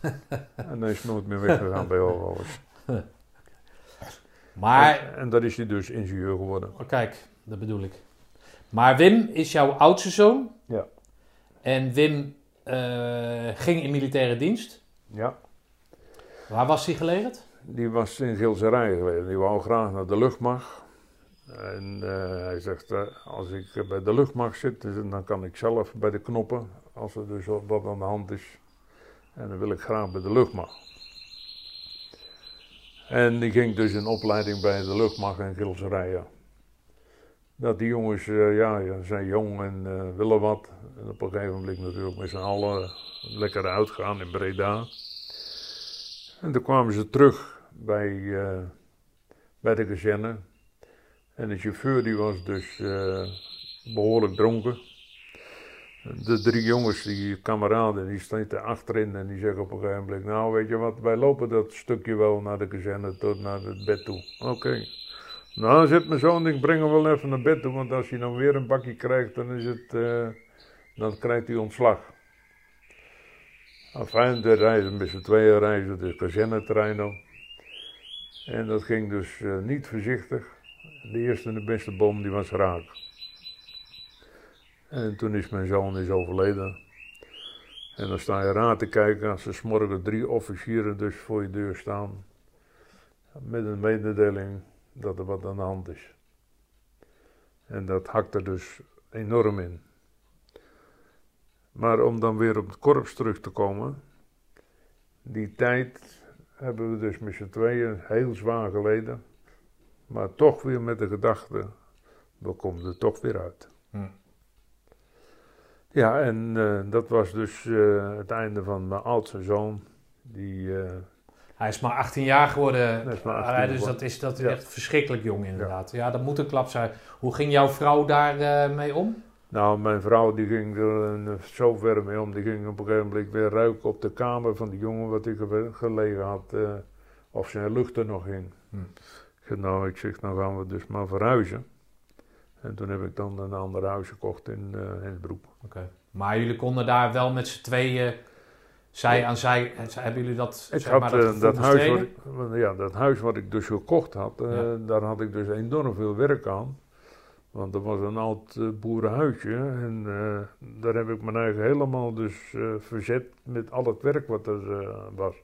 en hij is nooit meer weggegaan bij Hooghoofd. Maar, En, en dat is hij dus ingenieur geworden. oh, kijk, dat bedoel ik. Maar Wim is jouw oudste zoon. Ja. En Wim eh, ging in militaire dienst. Ja. Waar was hij gelegerd? Die was in Gilserij geweest. Die wou graag naar de luchtmacht. En eh, hij zegt, eh, als ik bij de luchtmacht zit, dus dan kan ik zelf bij de knoppen, als er dus wat aan de hand is. En dan wil ik graag bij de luchtmacht. En die ging dus in opleiding bij de luchtmacht in Gilserij. ja. Dat die jongens, eh, ja, zijn jong en willen wat. En op een gegeven moment natuurlijk met z'n allen lekker uitgaan in Breda. En toen kwamen ze terug bij, eh, bij de kazerne. En de chauffeur die was dus eh, behoorlijk dronken. De drie jongens, die kameraden, die er achterin en die zeggen op een gegeven moment... Nou, weet je wat, wij lopen dat stukje wel naar de kazerne tot naar het bed toe. Oké. Nou, zit mijn zoon, ik breng hem wel even naar bed toe, want als hij dan weer een bakje krijgt, dan is het... eh, dan krijgt hij ontslag. Enfin, de reizen met z'n tweeën reizen de kazernetrein op. En dat ging dus eh, niet voorzichtig. De eerste en de beste boom die was raak. En toen is mijn zoon is overleden. En dan sta je raar te kijken als er morgen drie officieren dus voor je deur staan. Met een mededeling dat er wat aan de hand is. En dat hakt er dus enorm in. Maar om dan weer op het korps terug te komen. Die tijd hebben we dus met z'n tweeën heel zwaar geleden. Maar toch weer met de gedachte, we komen er toch weer uit. Hm. Ja, en eh, dat was dus eh, het einde van mijn oudste zoon. Die, eh, Hij is maar 18 jaar geworden. Hij is maar 18 Ah, dus dat is, dat is Ja. echt verschrikkelijk jong inderdaad. Ja. dat moet een klap zijn. Hoe ging jouw vrouw daar mee om? Nou, mijn vrouw die ging er zo ver mee om. Die ging op een gegeven moment weer ruiken op de kamer van die jongen wat ik ge- gelegen had. eh, of zijn lucht er nog in. Hm. Ik zeg, nou, ik zeg, nou gaan we dus maar verhuizen. En toen heb ik dan een ander huis gekocht in eh Hensbroek. Oké. Maar jullie konden daar wel met z'n tweeën, zij aan zij, en zij- hebben jullie dat, Ik zeg had maar, dat, eh, dat, huis wat ja, dat huis wat ik dus gekocht had, Ja. daar had ik dus enorm veel werk aan. Want er was een oud eh, boerenhuisje en eh, daar heb ik mijn eigen helemaal dus eh, verzet met al het werk wat er was.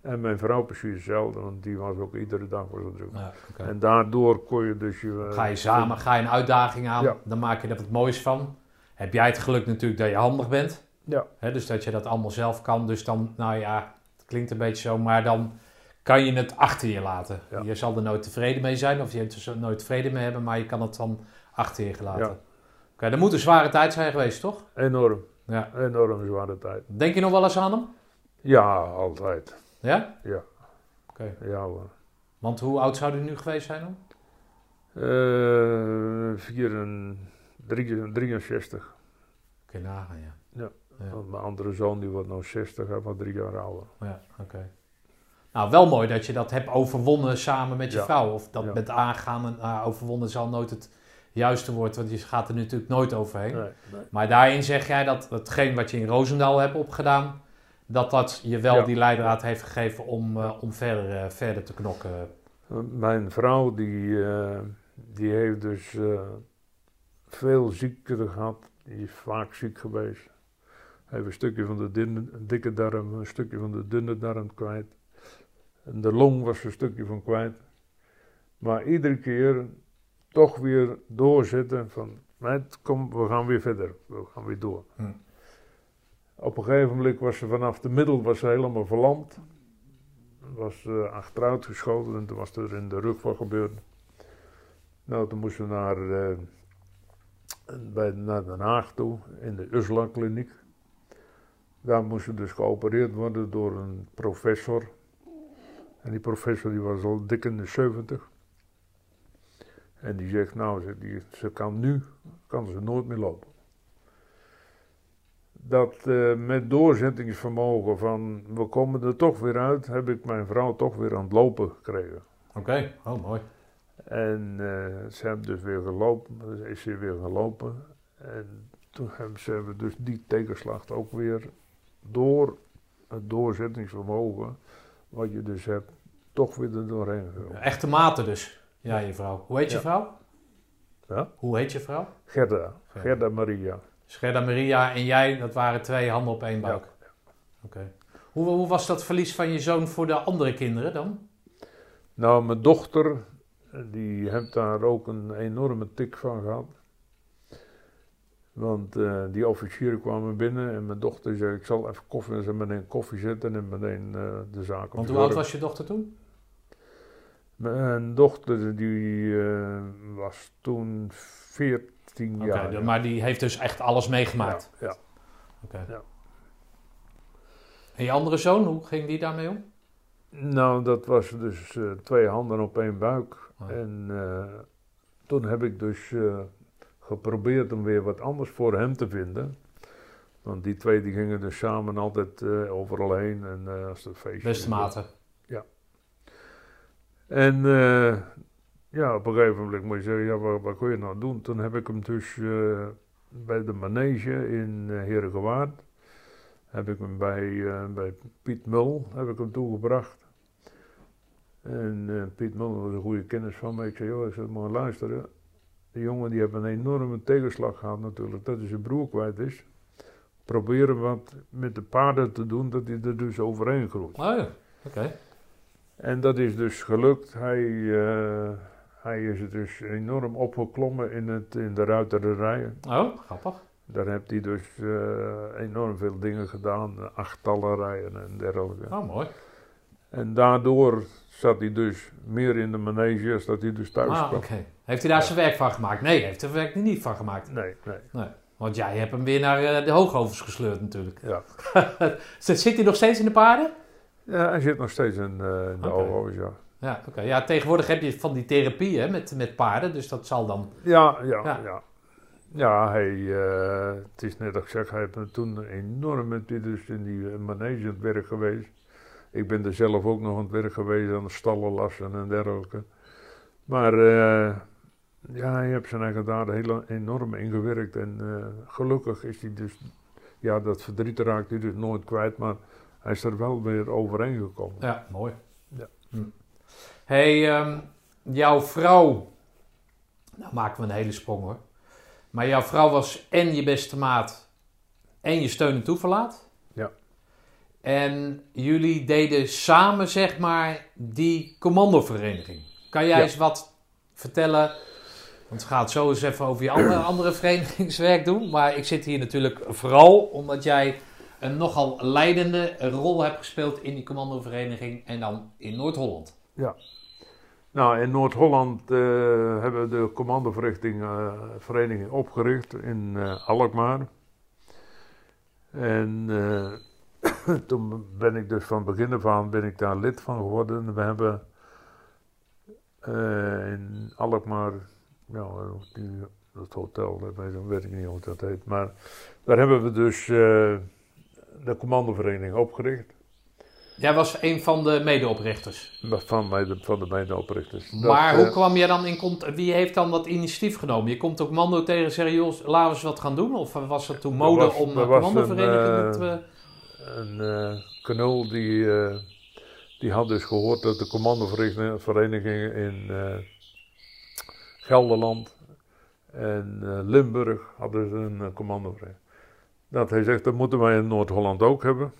En mijn vrouw precies hetzelfde, want die was ook iedere dag was er druk. Ja. En daardoor kon je dus je... Ga je samen, ga je een uitdaging aan, Ja. dan maak je er wat moois van. Heb jij het geluk natuurlijk dat je handig bent. Ja. Hè, dus dat je dat allemaal zelf kan. Dus dan, nou ja, het klinkt een beetje zo, maar dan kan je het achter je laten. Ja. Je zal er nooit tevreden mee zijn, of je hebt er nooit tevreden mee hebben, maar je kan het dan achter je laten. Ja. Oké, dat moet een zware tijd zijn geweest, toch? Enorm, Ja. enorm zware tijd. Denk je nog wel eens aan hem? Ja, altijd. Ja? Ja. Oké. Ja hoor. Want hoe oud zou hij nu geweest zijn dan? En- drie- 63. Kun je nagaan, ja. Ja. Ja, Want mijn andere zoon die wordt nou 60, hij wordt drie jaar ouder. ja oké. Nou, wel mooi dat je dat hebt overwonnen samen met je Ja. vrouw. Of dat Ja. met aangaan en ah, overwonnen zal nooit het juiste woord, want je gaat er natuurlijk nooit overheen. Nee, nee. Maar daarin zeg jij dat hetgeen wat je in Roosendaal hebt opgedaan, dat dat je wel Ja. die leidraad heeft gegeven om, eh, om verder, eh, verder te knokken. Mijn vrouw die, eh, die heeft dus veel ziekten gehad. Die is vaak ziek geweest. Heeft een stukje van de dinne- dikke darm, een stukje van de dunne darm kwijt. En de long was er een stukje van kwijt. Maar iedere keer toch weer doorzetten van, meid, kom, we gaan weer verder. We gaan weer door. Hm. Op een gegeven moment was ze vanaf de middel was ze helemaal verlamd. Was eh, achteruit geschoten en toen was er in de rug wat gebeurd. Nou, toen moesten we naar, eh, bij, naar Den Haag toe, in de Usla kliniek. Daar moest ze dus geopereerd worden door een professor. En die professor die was al dik in de 70. En die zegt, nou, ze, die, ze kan nu, kan ze nooit meer lopen. Dat eh, met doorzettingsvermogen van, we komen er toch weer uit, heb ik mijn vrouw toch weer aan het lopen gekregen. Oké, oh mooi. En eh, ze hebben dus weer gelopen, is ze weer gelopen. En toen hebben ze dus die tegenslag ook weer door het doorzettingsvermogen, wat je dus hebt, toch weer er doorheen gegaan. Echte maten dus, ja, je vrouw. Hoe heet je vrouw? Ja? Hoe heet je vrouw? Gerda, Gerda Maria. Gerda Maria en jij, dat waren twee handen op één buik. Oké. Hoe, hoe was dat verlies van je zoon voor de andere kinderen dan? Nou, mijn dochter, die heeft daar ook een enorme tik van gehad. Want eh, die officieren kwamen binnen en mijn dochter zei, ik zal even koffie, en ze meteen koffie zetten en meteen eh, de zaak Want hoe oud was je dochter toen? Mijn dochter die eh, was toen 14 Oké, jaar. de- maar die heeft dus echt alles meegemaakt. Ja, ja. Oké. Ja. En je andere zoon, hoe ging die daarmee om? Nou, dat was dus eh, twee handen op één buik. Oh. En eh, toen heb ik dus geprobeerd om weer wat anders voor hem te vinden. Want die twee die gingen dus samen altijd overal heen en als het feestje Beste maten. En eh, ja, op een gegeven moment moet je zeggen, ja, wat, wat kun je nou doen? Toen heb ik hem dus eh, bij de manege in uh, Herengewaard, heb ik hem bij, eh, bij Piet Mul heb ik hem toegebracht. En eh, Piet Mul was een goede kennis van me. Ik zei, joh, ik zei, maar luisteren, die jongen die heeft een enorme tegenslag gehad natuurlijk, dat hij zijn broer kwijt is. Proberen wat met de paarden te doen, dat hij er dus overheen groeit. Oh ja, oké. En dat is dus gelukt. Hij, eh, hij is er dus enorm opgeklommen in, het, in de. Oh, grappig. Daar heeft hij dus eh, enorm veel dingen gedaan, achttallen rijden en dergelijke. Oh, mooi. En daardoor zat hij dus meer in de manege als dat hij dus thuis Ah, kwam. oké. Heeft hij daar zijn werk van gemaakt? Nee, hij heeft er zijn werk niet van gemaakt. Nee, nee. Want jij hebt hem weer naar eh, de hoogovens gesleurd natuurlijk. Ja. Zit hij nog steeds in de paarden? Ja, hij zit nog steeds in, in de. OO's, ja. Ja, oké. Ja, tegenwoordig heb je van die therapie hè, met, met paarden, dus dat zal dan... Ja, ja, Ja. ja. ja. hij, eh, het is net als ik zeg, hij heeft toen enorm met die, dus in die manege aan het werk geweest. Ik ben er zelf ook nog aan het werk geweest, aan de stallen lassen en dergelijke. Maar eh, ja, hij heeft zijn eigen daden heel enorm ingewerkt en eh, gelukkig is hij dus, ja, dat verdriet raakt hij dus nooit kwijt, maar hij is er wel weer overheen gekomen. Ja, mooi. Ja. Hm. hey, ehm, jouw vrouw... Nou maken we een hele sprong hoor. Maar jouw vrouw was en je beste maat en je steun en toeverlaat. Ja. En jullie deden samen, zeg maar, die commandovereniging. Kan jij Ja. eens wat vertellen? Want we gaan het zo eens even over je andere, andere verenigingswerk doen. Maar ik zit hier natuurlijk vooral omdat jij een nogal leidende rol hebt gespeeld in die commandovereniging en dan in Noord-Holland. Nou, in Noord-Holland eh, hebben we de commandoverrichting eh, vereniging opgericht in eh, Alkmaar. En eh, toen ben ik dus van begin af aan ben ik daar lid van geworden. We hebben in Alkmaar, ja, die, dat hotel, dat weet, ik niet hoe dat heet, maar daar hebben we dus de commandovereniging opgericht. Jij was een van de medeoprichters. Van, de- van de medeoprichters. Maar eh, hoe kwam je dan in contact? Wie heeft dan dat initiatief genomen? Je komt op commando tegen serieus, laten we eens wat gaan doen? Of was het toen mode was- om was commandovereniging een, eh, eh, Een eh knul die, eh, die had dus gehoord dat de commandoverenigingen in eh, Gelderland en eh, Limburg hadden een commandovereniging. Dat hij zegt, dat moeten wij in Noord-Holland ook hebben.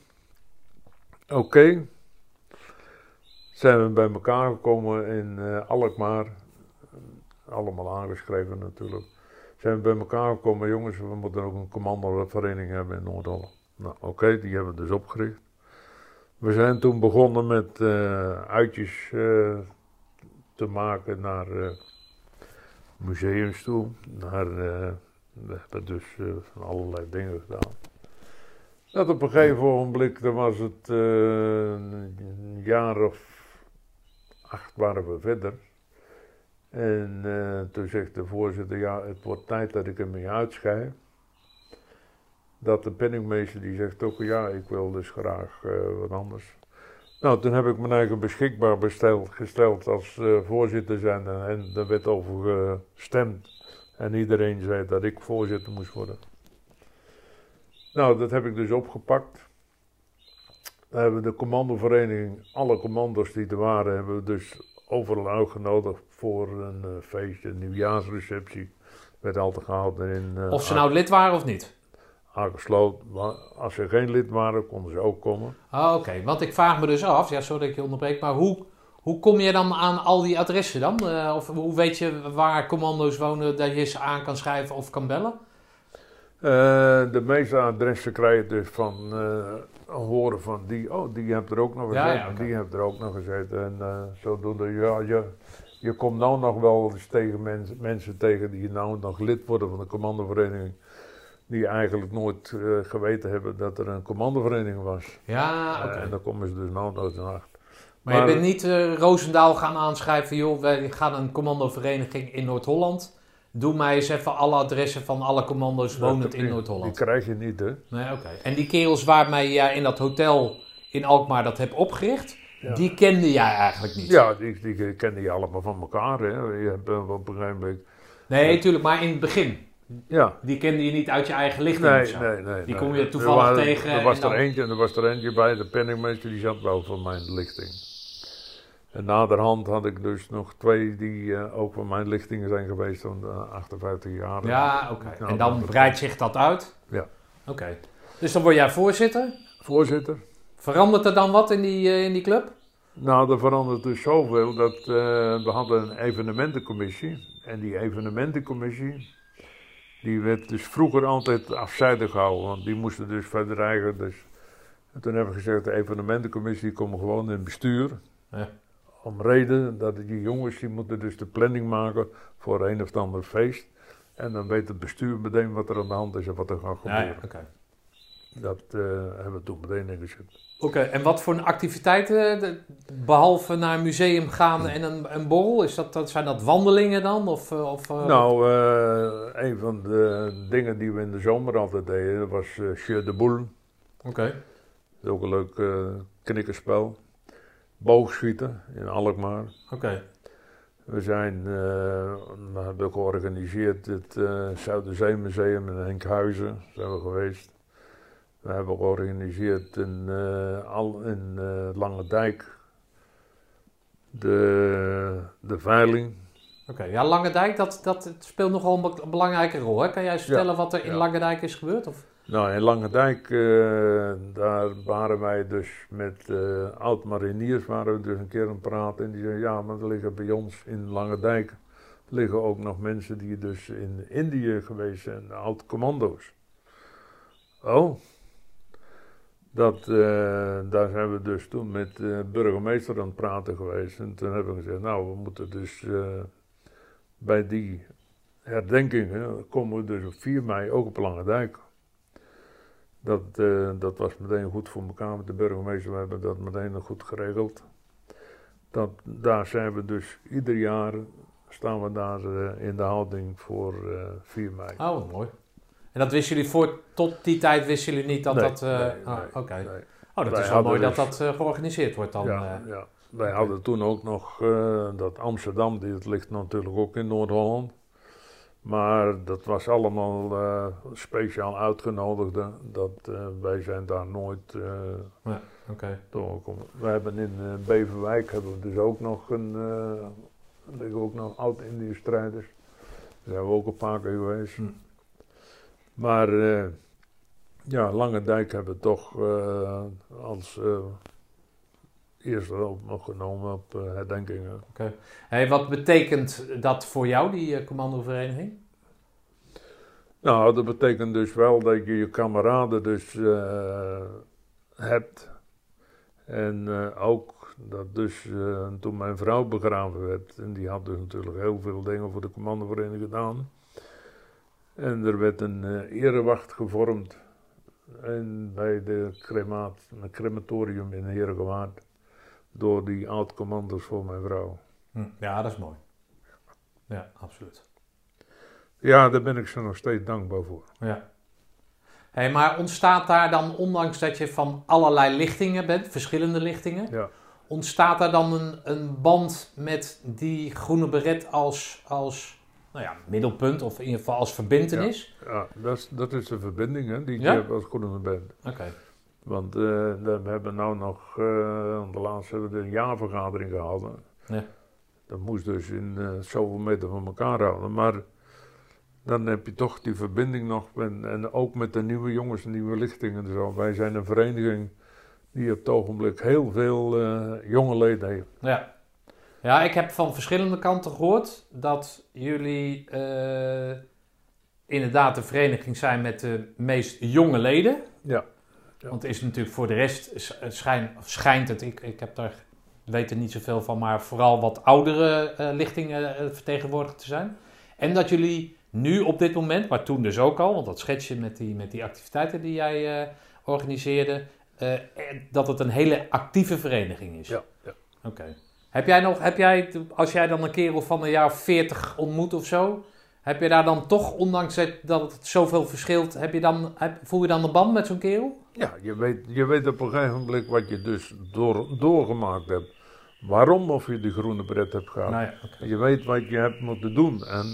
Oké. Zijn we bij elkaar gekomen in eh, Alkmaar. Allemaal aangeschreven natuurlijk. Zijn we bij elkaar gekomen, jongens, we moeten ook een commandovereniging hebben in Noord-Holland. Nou, oké, die hebben we dus opgericht. We zijn toen begonnen met eh, uitjes eh, te maken naar museums toe. Naar, we hebben dus eh, van allerlei dingen gedaan. Dat op een gegeven ogenblik, dan was het eh, een jaar of acht waren we verder. En eh, toen zegt de voorzitter, ja, het wordt tijd dat ik ermee uitschrijf dat de penningmeester die zegt ook, ja, ik wil dus graag wat anders. Nou, toen heb ik mijn eigen beschikbaar besteld, gesteld als voorzitter zijn en, en er werd over gestemd. En iedereen zei dat ik voorzitter moest worden. Nou, dat heb ik dus opgepakt. Dan hebben we de commandovereniging, alle commando's die er waren, hebben we dus overal uitgenodigd voor een eh, feestje, een nieuwjaarsreceptie. Werd altijd gehouden in... eh, of ze nou lid waren of niet? aangesloten. Als ze geen lid waren, konden ze ook komen. Ah, Oké, want ik vraag me dus af, ja, sorry dat ik je onderbreek, maar hoe, hoe kom je dan aan al die adressen dan? Eh, of hoe weet je waar commando's wonen dat je ze aan kan schrijven of kan bellen? Eh, de meeste adressen krijg je dus van eh, horen van die, oh, die hebt er ook nog gezeten, ja, die hebt er ook nog gezeten. En zodoende, ja, je, je komt nou nog wel eens tegen mensen, mensen tegen die nou nog lid worden van de commandovereniging. Die eigenlijk nooit geweten hebben dat er een commandovereniging was. Ja, en dan komen ze dus nou nooit naar achter. Maar, je bent niet eh Roosendaal gaan aanschrijven, joh, wij gaan een commandovereniging in Noord-Holland. Doe mij eens even alle adressen van alle commando's wonend in Noord-Holland. Die krijg je niet, hè? Nee, oké. En die kerels waarmee jij in dat hotel in Alkmaar dat hebt opgericht, Ja. die kende jij eigenlijk niet? Ja, die, die kennen je allemaal van elkaar, hè? Je hebt eh, op een gegeven moment... Nee, tuurlijk, maar in het begin. Ja, Die kende je niet uit je eigen lichting Nee, nee, nee. Die kom je Er toevallig waren- tegen Er was dan- er eentje en er was er eentje bij, de penningmeester, die zat wel van mijn lichting. En naderhand had ik dus nog twee die eh, ook van mijn lichting zijn geweest van eh, 58 jaar. Ja, oké. Nou, en dan breidt zich dat uit? Ja. Oké. Dus dan word jij voorzitter. Voorzitter. Verandert er dan wat in die, eh, in die club? Nou, er verandert dus zoveel dat eh, we hadden een evenementencommissie. En die evenementencommissie, die werd dus vroeger altijd afzijdig gehouden. Want die moesten dus verder eigen. Dus. En toen hebben we gezegd, de evenementencommissie komen gewoon in het bestuur. Ja. Om reden dat die jongens, die moeten dus de planning maken voor een of ander feest. En dan weet het bestuur meteen wat er aan de hand is en wat er gaat gebeuren. Oké. Dat eh, hebben we toen meteen ingezet. Oké, en wat voor activiteiten, behalve naar een museum gaan en een, een borrel, is dat, dat, zijn dat wandelingen dan? Of, eh, of, eh, Nou, een van de dingen die we in de zomer altijd deden, was uh, Jeu de Boule. Oké. Dat is ook een leuk eh knikkerspel. Boogschieten in Alkmaar. Oké. We zijn, eh, we hebben georganiseerd het uh, Zuiderzeemuseum in Enkhuizen, zijn we geweest. We hebben georganiseerd in, eh, al, in eh, Lange Dijk de, de veiling. Oké, ja, Lange dat, dat speelt nogal een be- belangrijke rol. Hè? Kan jij eens Ja, vertellen wat er in ja. Lange Dijk is gebeurd? Of? Nou, in Lange Dijk, eh, daar waren wij dus met eh oud-mariniers, waren we dus een keer aan het praten. En die zeiden, ja, maar er liggen bij ons in Lange Dijk, liggen ook nog mensen die dus in Indië geweest zijn, oud-commando's. Oh, dat, eh, daar zijn we dus toen met de burgemeester aan het praten geweest. En toen hebben we gezegd, nou, we moeten dus bij die herdenkingen, komen we dus op 4 mei ook op Lange Dijk. Dat, eh, dat was meteen goed voor elkaar met de burgemeester. We hebben dat meteen nog goed geregeld. Dat, daar zijn we dus ieder jaar staan we daar eh, in de houding voor eh 4 mei. Oh, wat mooi. En dat wisten jullie voor, tot die tijd wisten jullie niet dat Nee, dat... eh, nee, ah, nee. Oh, dat Wij is wel mooi dat dus- dat eh, georganiseerd wordt dan. ja, eh. ja. Wij hadden toen ook nog eh, dat Amsterdam, dit ligt natuurlijk ook in Noord-Holland. Maar dat was allemaal eh, speciaal uitgenodigden. Dat, eh, wij zijn daar nooit eh Ja, doorgekomen. We hebben in Beverwijk hebben we dus ook nog een, liggen ook nog oud-Indië strijders. Daar zijn we ook een paar keer geweest. Hm. Maar ja, Lange Dijk hebben we toch als eerste op nog genomen op eh, herdenkingen. Hey, wat betekent dat voor jou, die eh, commandovereniging? Nou, dat betekent dus wel dat je je kameraden dus eh, hebt. En ook dat dus toen mijn vrouw begraven werd, en die had dus natuurlijk heel veel dingen voor de commandovereniging gedaan. En er werd een erewacht gevormd en bij de cremaat, een crematorium in Herengewaard door die oud-commando's voor mijn vrouw. Hm, Ja, dat is mooi. Ja, absoluut. Ja, daar ben ik ze nog steeds dankbaar voor. Ja. Hey, maar ontstaat daar dan, ondanks dat je van allerlei lichtingen bent, verschillende lichtingen, Ja. ontstaat daar dan een, een band met die groene beret als, als nou ja, middelpunt of in ieder geval als verbindenis? Ja, dat is, dat is de verbinding hè, die ik Ja? heb als groene band. Oké. Want eh, we hebben nou nog, eh, de laatste hebben we een jaarvergadering gehouden. Ja. Dat moest dus in eh, zoveel meter van elkaar houden. Maar dan heb je toch die verbinding nog. En, en ook met de nieuwe jongens, de nieuwe lichtingen en zo. Wij zijn een vereniging die op het ogenblik heel veel jonge leden heeft. Ja. ja, ik heb van verschillende kanten gehoord dat jullie inderdaad de vereniging zijn met de meest jonge leden. Ja. Ja. Want het is natuurlijk voor de rest sch- schijn, schijnt het, ik, ik heb daar, weet er niet zoveel van, maar vooral wat oudere eh, lichtingen eh, vertegenwoordigd te zijn. En dat jullie nu op dit moment, maar toen dus ook al, want dat schets je met die, met die activiteiten die jij eh, organiseerde, dat het een hele actieve vereniging is. Ja, ja. Oké. Heb jij nog, heb jij, als jij dan een kerel van een jaar of 40 ontmoet of zo, heb je daar dan toch, ondanks het- dat het zoveel verschilt, heb je dan, heb, voel je dan een band met zo'n kerel? Ja, je weet, je weet op een gegeven moment wat je dus door, doorgemaakt hebt. Waarom of je die groene bret hebt gehad. Nou ja. Je weet wat je hebt moeten doen. En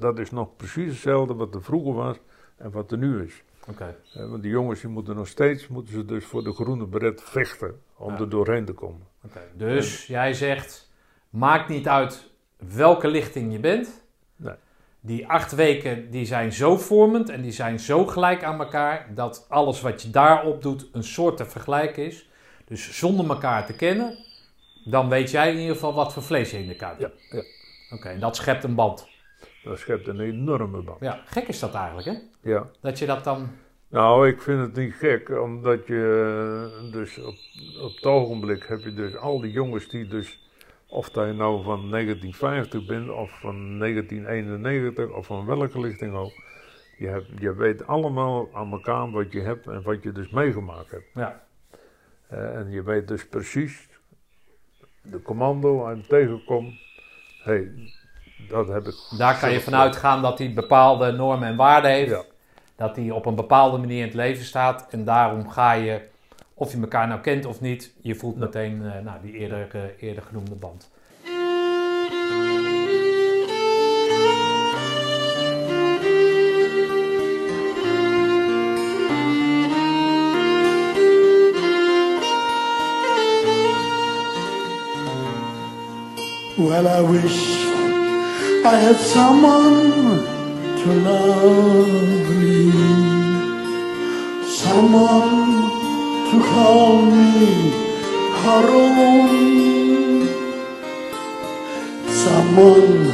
dat is nog precies hetzelfde wat er vroeger was en wat er nu is. Eh, Want die jongens die moeten nog steeds moeten ze dus voor de groene beret vechten om Ja. er doorheen te komen. Dus jij zegt, maakt niet uit welke lichting je bent. Die acht weken die zijn zo vormend en die zijn zo gelijk aan elkaar dat alles wat je daarop doet een soort te vergelijken is. Dus zonder elkaar te kennen, dan weet jij in ieder geval wat voor vlees je in de kuip hebt. Ja, ja. Oké, en dat schept een band. Dat schept een enorme band. Ja, gek is dat eigenlijk hè? Ja. Dat je dat dan... Nou, ik vind het niet gek, omdat je dus op, op het ogenblik heb je dus al die jongens die dus, of dat je nou van 1950 bent of van 1991 of van welke lichting ook, je, hebt, je weet allemaal aan elkaar wat je hebt en wat je dus meegemaakt hebt. Ja, Eh, en je weet dus precies, de commando en tegenkomt, hé, hey, dat heb ik. daar kan je vanuit gaan dat hij bepaalde normen en waarden heeft. Ja. Dat hij op een bepaalde manier in het leven staat. En daarom ga je, of je elkaar nou kent of niet, je voelt meteen eh, nou, die eerder, eh, eerder genoemde band. Well, I wish I had someone to love me, someone to call me her someone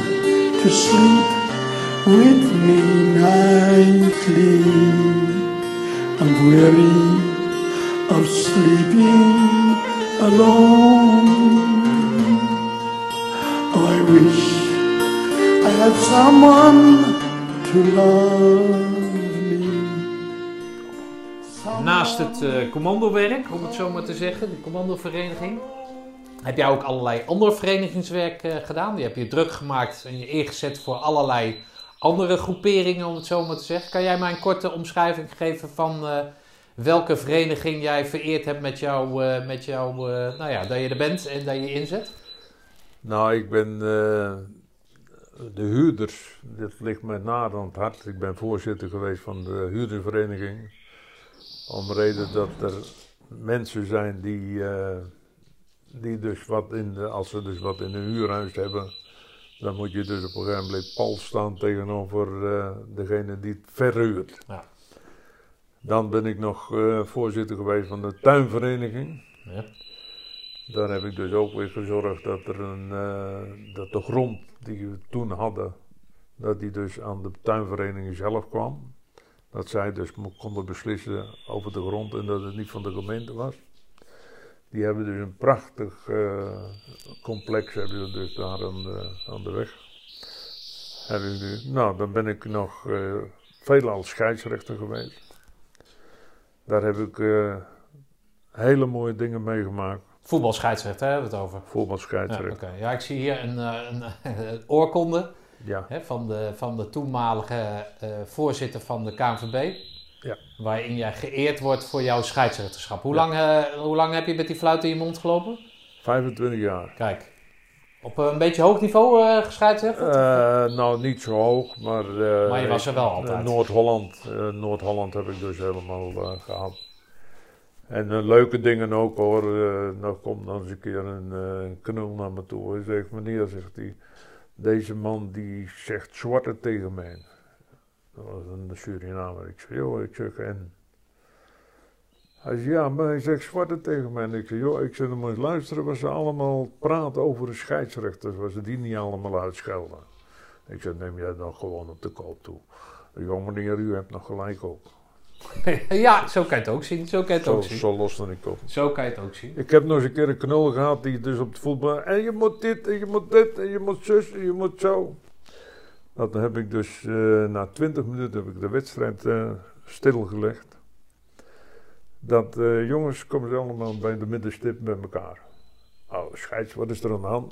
to sleep with me nightly. I'm weary of sleeping alone. Oh, I wish I had someone to love. Naast het eh, commandowerk, om het zo maar te zeggen, de commandovereniging, heb jij ook allerlei ander verenigingswerk eh, gedaan. Die heb je druk gemaakt en je ingezet voor allerlei andere groeperingen, om het zo maar te zeggen. Kan jij mij een korte omschrijving geven van eh, welke vereniging jij vereerd hebt met jouw, eh, met jouw eh, nou ja, dat je er bent en dat je inzet? Nou, ik ben de huurders, dit ligt mij naar aan het hart. Ik ben voorzitter geweest van de huurdersvereniging. Om de reden dat er mensen zijn die, eh, die dus wat in de, als ze dus wat in een huurhuis hebben, dan moet je dus op een gegeven moment pal staan tegenover eh, degene die het verhuurt. Ja. Dan ben ik nog eh, voorzitter geweest van de tuinvereniging. Ja. Daar heb ik dus ook weer gezorgd dat, er een, dat de grond die we toen hadden, dat die dus aan de tuinvereniging zelf kwam. Dat zij dus konden beslissen over de grond en dat het niet van de gemeente was. Die hebben dus een prachtig eh, complex hebben ze dus daar aan de, aan de weg. Hebben nu- nou, dan ben ik nog eh veelal scheidsrechter geweest. Daar heb ik eh, hele mooie dingen meegemaakt. Voetbalscheidsrechter, hebben we het over. Ja, Voetbalscheidsrechter. oké. ja, ik zie hier een, een, een oorkonde Ja. hè, van, de, van de toenmalige eh, voorzitter van de KNVB. Ja. Waarin jij geëerd wordt voor jouw scheidsrechterschap. Hoe, lang, eh, hoe lang heb je met die fluit in je mond gelopen? 25 jaar. Kijk, op een beetje hoog niveau uh? Eh, nou, niet zo hoog, maar... eh, Maar je was er wel eh, altijd. Noord-Holland, eh, Noord-Holland heb ik dus helemaal eh, gehad. En eh, leuke dingen ook hoor. Eh nou komt dan eens een keer een, eh, een knul naar me toe. Hij zegt, meneer, zegt hij, deze man die zegt zwarte tegen mij. Dat was een Surinamer. Ik zeg, joh, ik zeg, en... Hij zegt, ja, maar hij zegt zwarte tegen mij. En ik zeg, joh, ik zeg, dan moet je luisteren wat ze allemaal praten over de scheidsrechters. Wat ze die niet allemaal uitschelden. Ik zeg, neem jij dan gewoon op de koop toe. Jong meneer, u hebt nog gelijk ook. ja, zo kan je het ook zien. Zo kan je het Zo, ook zien. zo loste ik op. Zo kan je het ook zien. Ik heb nog eens een keer een knul gehad die dus op het voetbal. En je moet dit, en je moet dit, en je moet zus, en je moet zo. Nou, dan heb ik dus eh, na 20 minuten heb ik de wedstrijd eh, stilgelegd. Dat eh, jongens komen ze allemaal bij de middenstip bij elkaar. Oh, scheids, wat is er aan de hand?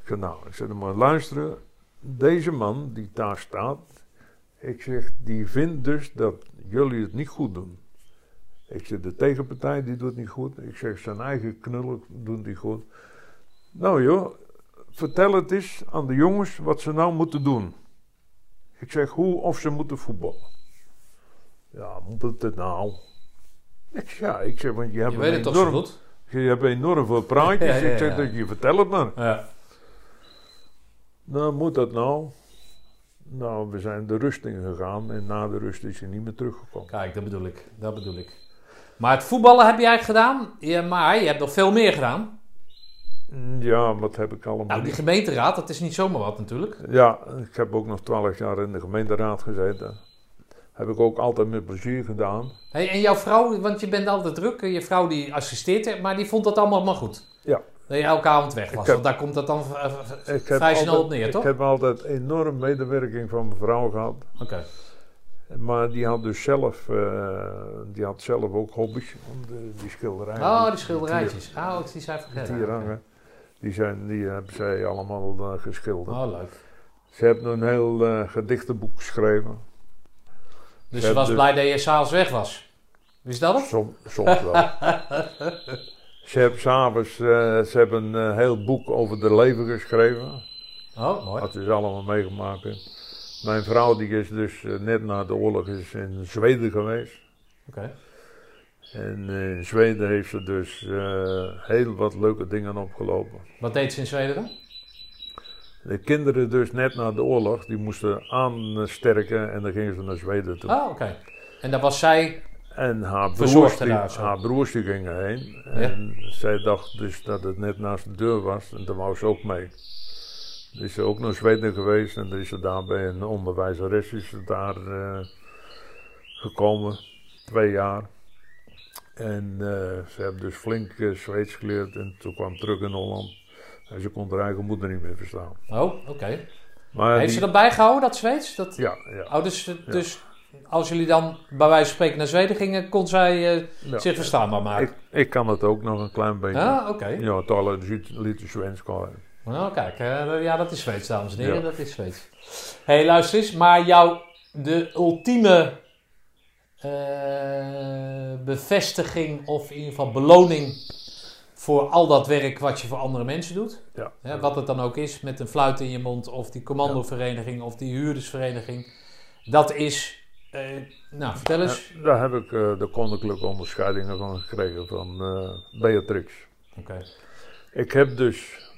Ik zeg, nou, ik zeg, dan maar luisteren. Deze man die daar staat, ik zeg, die vindt dus dat jullie het niet goed doen. Ik zeg, de tegenpartij die doet niet goed. Ik zeg, zijn eigen knullen doen niet goed. Nou joh, vertel het eens aan de jongens wat ze nou moeten doen. Ik zeg, hoe of ze moeten voetballen. Ja, moet het nou? Ik zeg, ja, ik zeg, want je hebt Je weet het toch zo enorm, goed? je hebt enorm veel praatjes. Ja, ja, Ik zeg, dat je vertel het maar. Ja. Nou, moet dat nou? Nou, we zijn de rust ingegaan en na de rust is hij niet meer teruggekomen. Kijk, dat bedoel ik. Dat bedoel ik. Maar het voetballen heb jij gedaan. Ja, maar je hebt nog veel meer gedaan. Mm, Ja, wat heb ik allemaal Nou, die gemeenteraad, dat is niet zomaar wat natuurlijk. Ja, ik heb ook nog twaalf jaar in de gemeenteraad gezeten. Heb ik ook altijd met plezier gedaan. Hey, en jouw vrouw, want je bent altijd druk. Je vrouw die assisteert, maar die vond dat allemaal maar goed. Ja. Dat je elke avond weg was. Ik heb- Want daar komt dat dan eh, eh, Ik heb vrij snel altijd- op neer, Ik toch? heb altijd enorm medewerking van mijn vrouw gehad. Oké. Maar die had dus zelf, eh, die had zelf ook hobby's. Eh, die schilderijen. Oh, die die schilderijtjes. Oh, die zijn Die vergeten. hangen. Die, zijn, die hebben zij allemaal geschilderd. Oh, leuk. Ze hebben een heel gedichtenboek geschreven. Dus Ze was blij dat je s'avonds weg was. Wist dat? het? Som, soms wel. ze hebben s'avonds eh, ze hebben een eh, heel boek over de leven geschreven. Oh, mooi. Wat ze allemaal meegemaakt hebben. Mijn vrouw die is dus eh, net na de oorlog is in Zweden geweest. Oké. En in Zweden heeft ze dus heel wat leuke dingen opgelopen. Wat deed ze in Zweden dan? De kinderen dus net na de oorlog, die moesten aansterken en dan gingen ze naar Zweden toe. Oh, oké. En daar was zij... En haar broers, die, haar broers die gingen heen. En zij dacht dus dat het net naast de deur was. En daar wou ze ook mee. Dus is ze ook naar Zweden geweest. En dan is ze daar bij een onderwijzeres is ze daar eh, gekomen. Twee jaar. En eh, ze hebben dus flink eh, Zweeds geleerd. En toen kwam terug in Holland. En ze kon haar eigen moeder niet meer verstaan. Oh, oké. Heeft die- ze dat bijgehouden, dat Zweeds? Dat... Ja, ja. Oh, dus, dus als jullie dan bij wijze van spreken naar Zweden gingen, kon zij eh, Ja. zich verstaanbaar maken? Ik, ik kan het ook nog een klein beetje. Ah, oké. Ja, talen lite svenska. Nou, kijk, eh, ja, dat is Zweeds, dames en heren, Ja. dat is Zweeds. Hé, hey, luister eens, maar jouw, de ultieme eh, bevestiging of in ieder geval beloning voor al dat werk wat je voor andere mensen doet. Ja. Hè, wat het dan ook is, met een fluit in je mond of die commandovereniging of die huurdersvereniging. Dat is, nou vertel eens. Ja, daar heb ik eh, de koninklijke onderscheidingen van gekregen van eh, Beatrix. Oké. Ik heb dus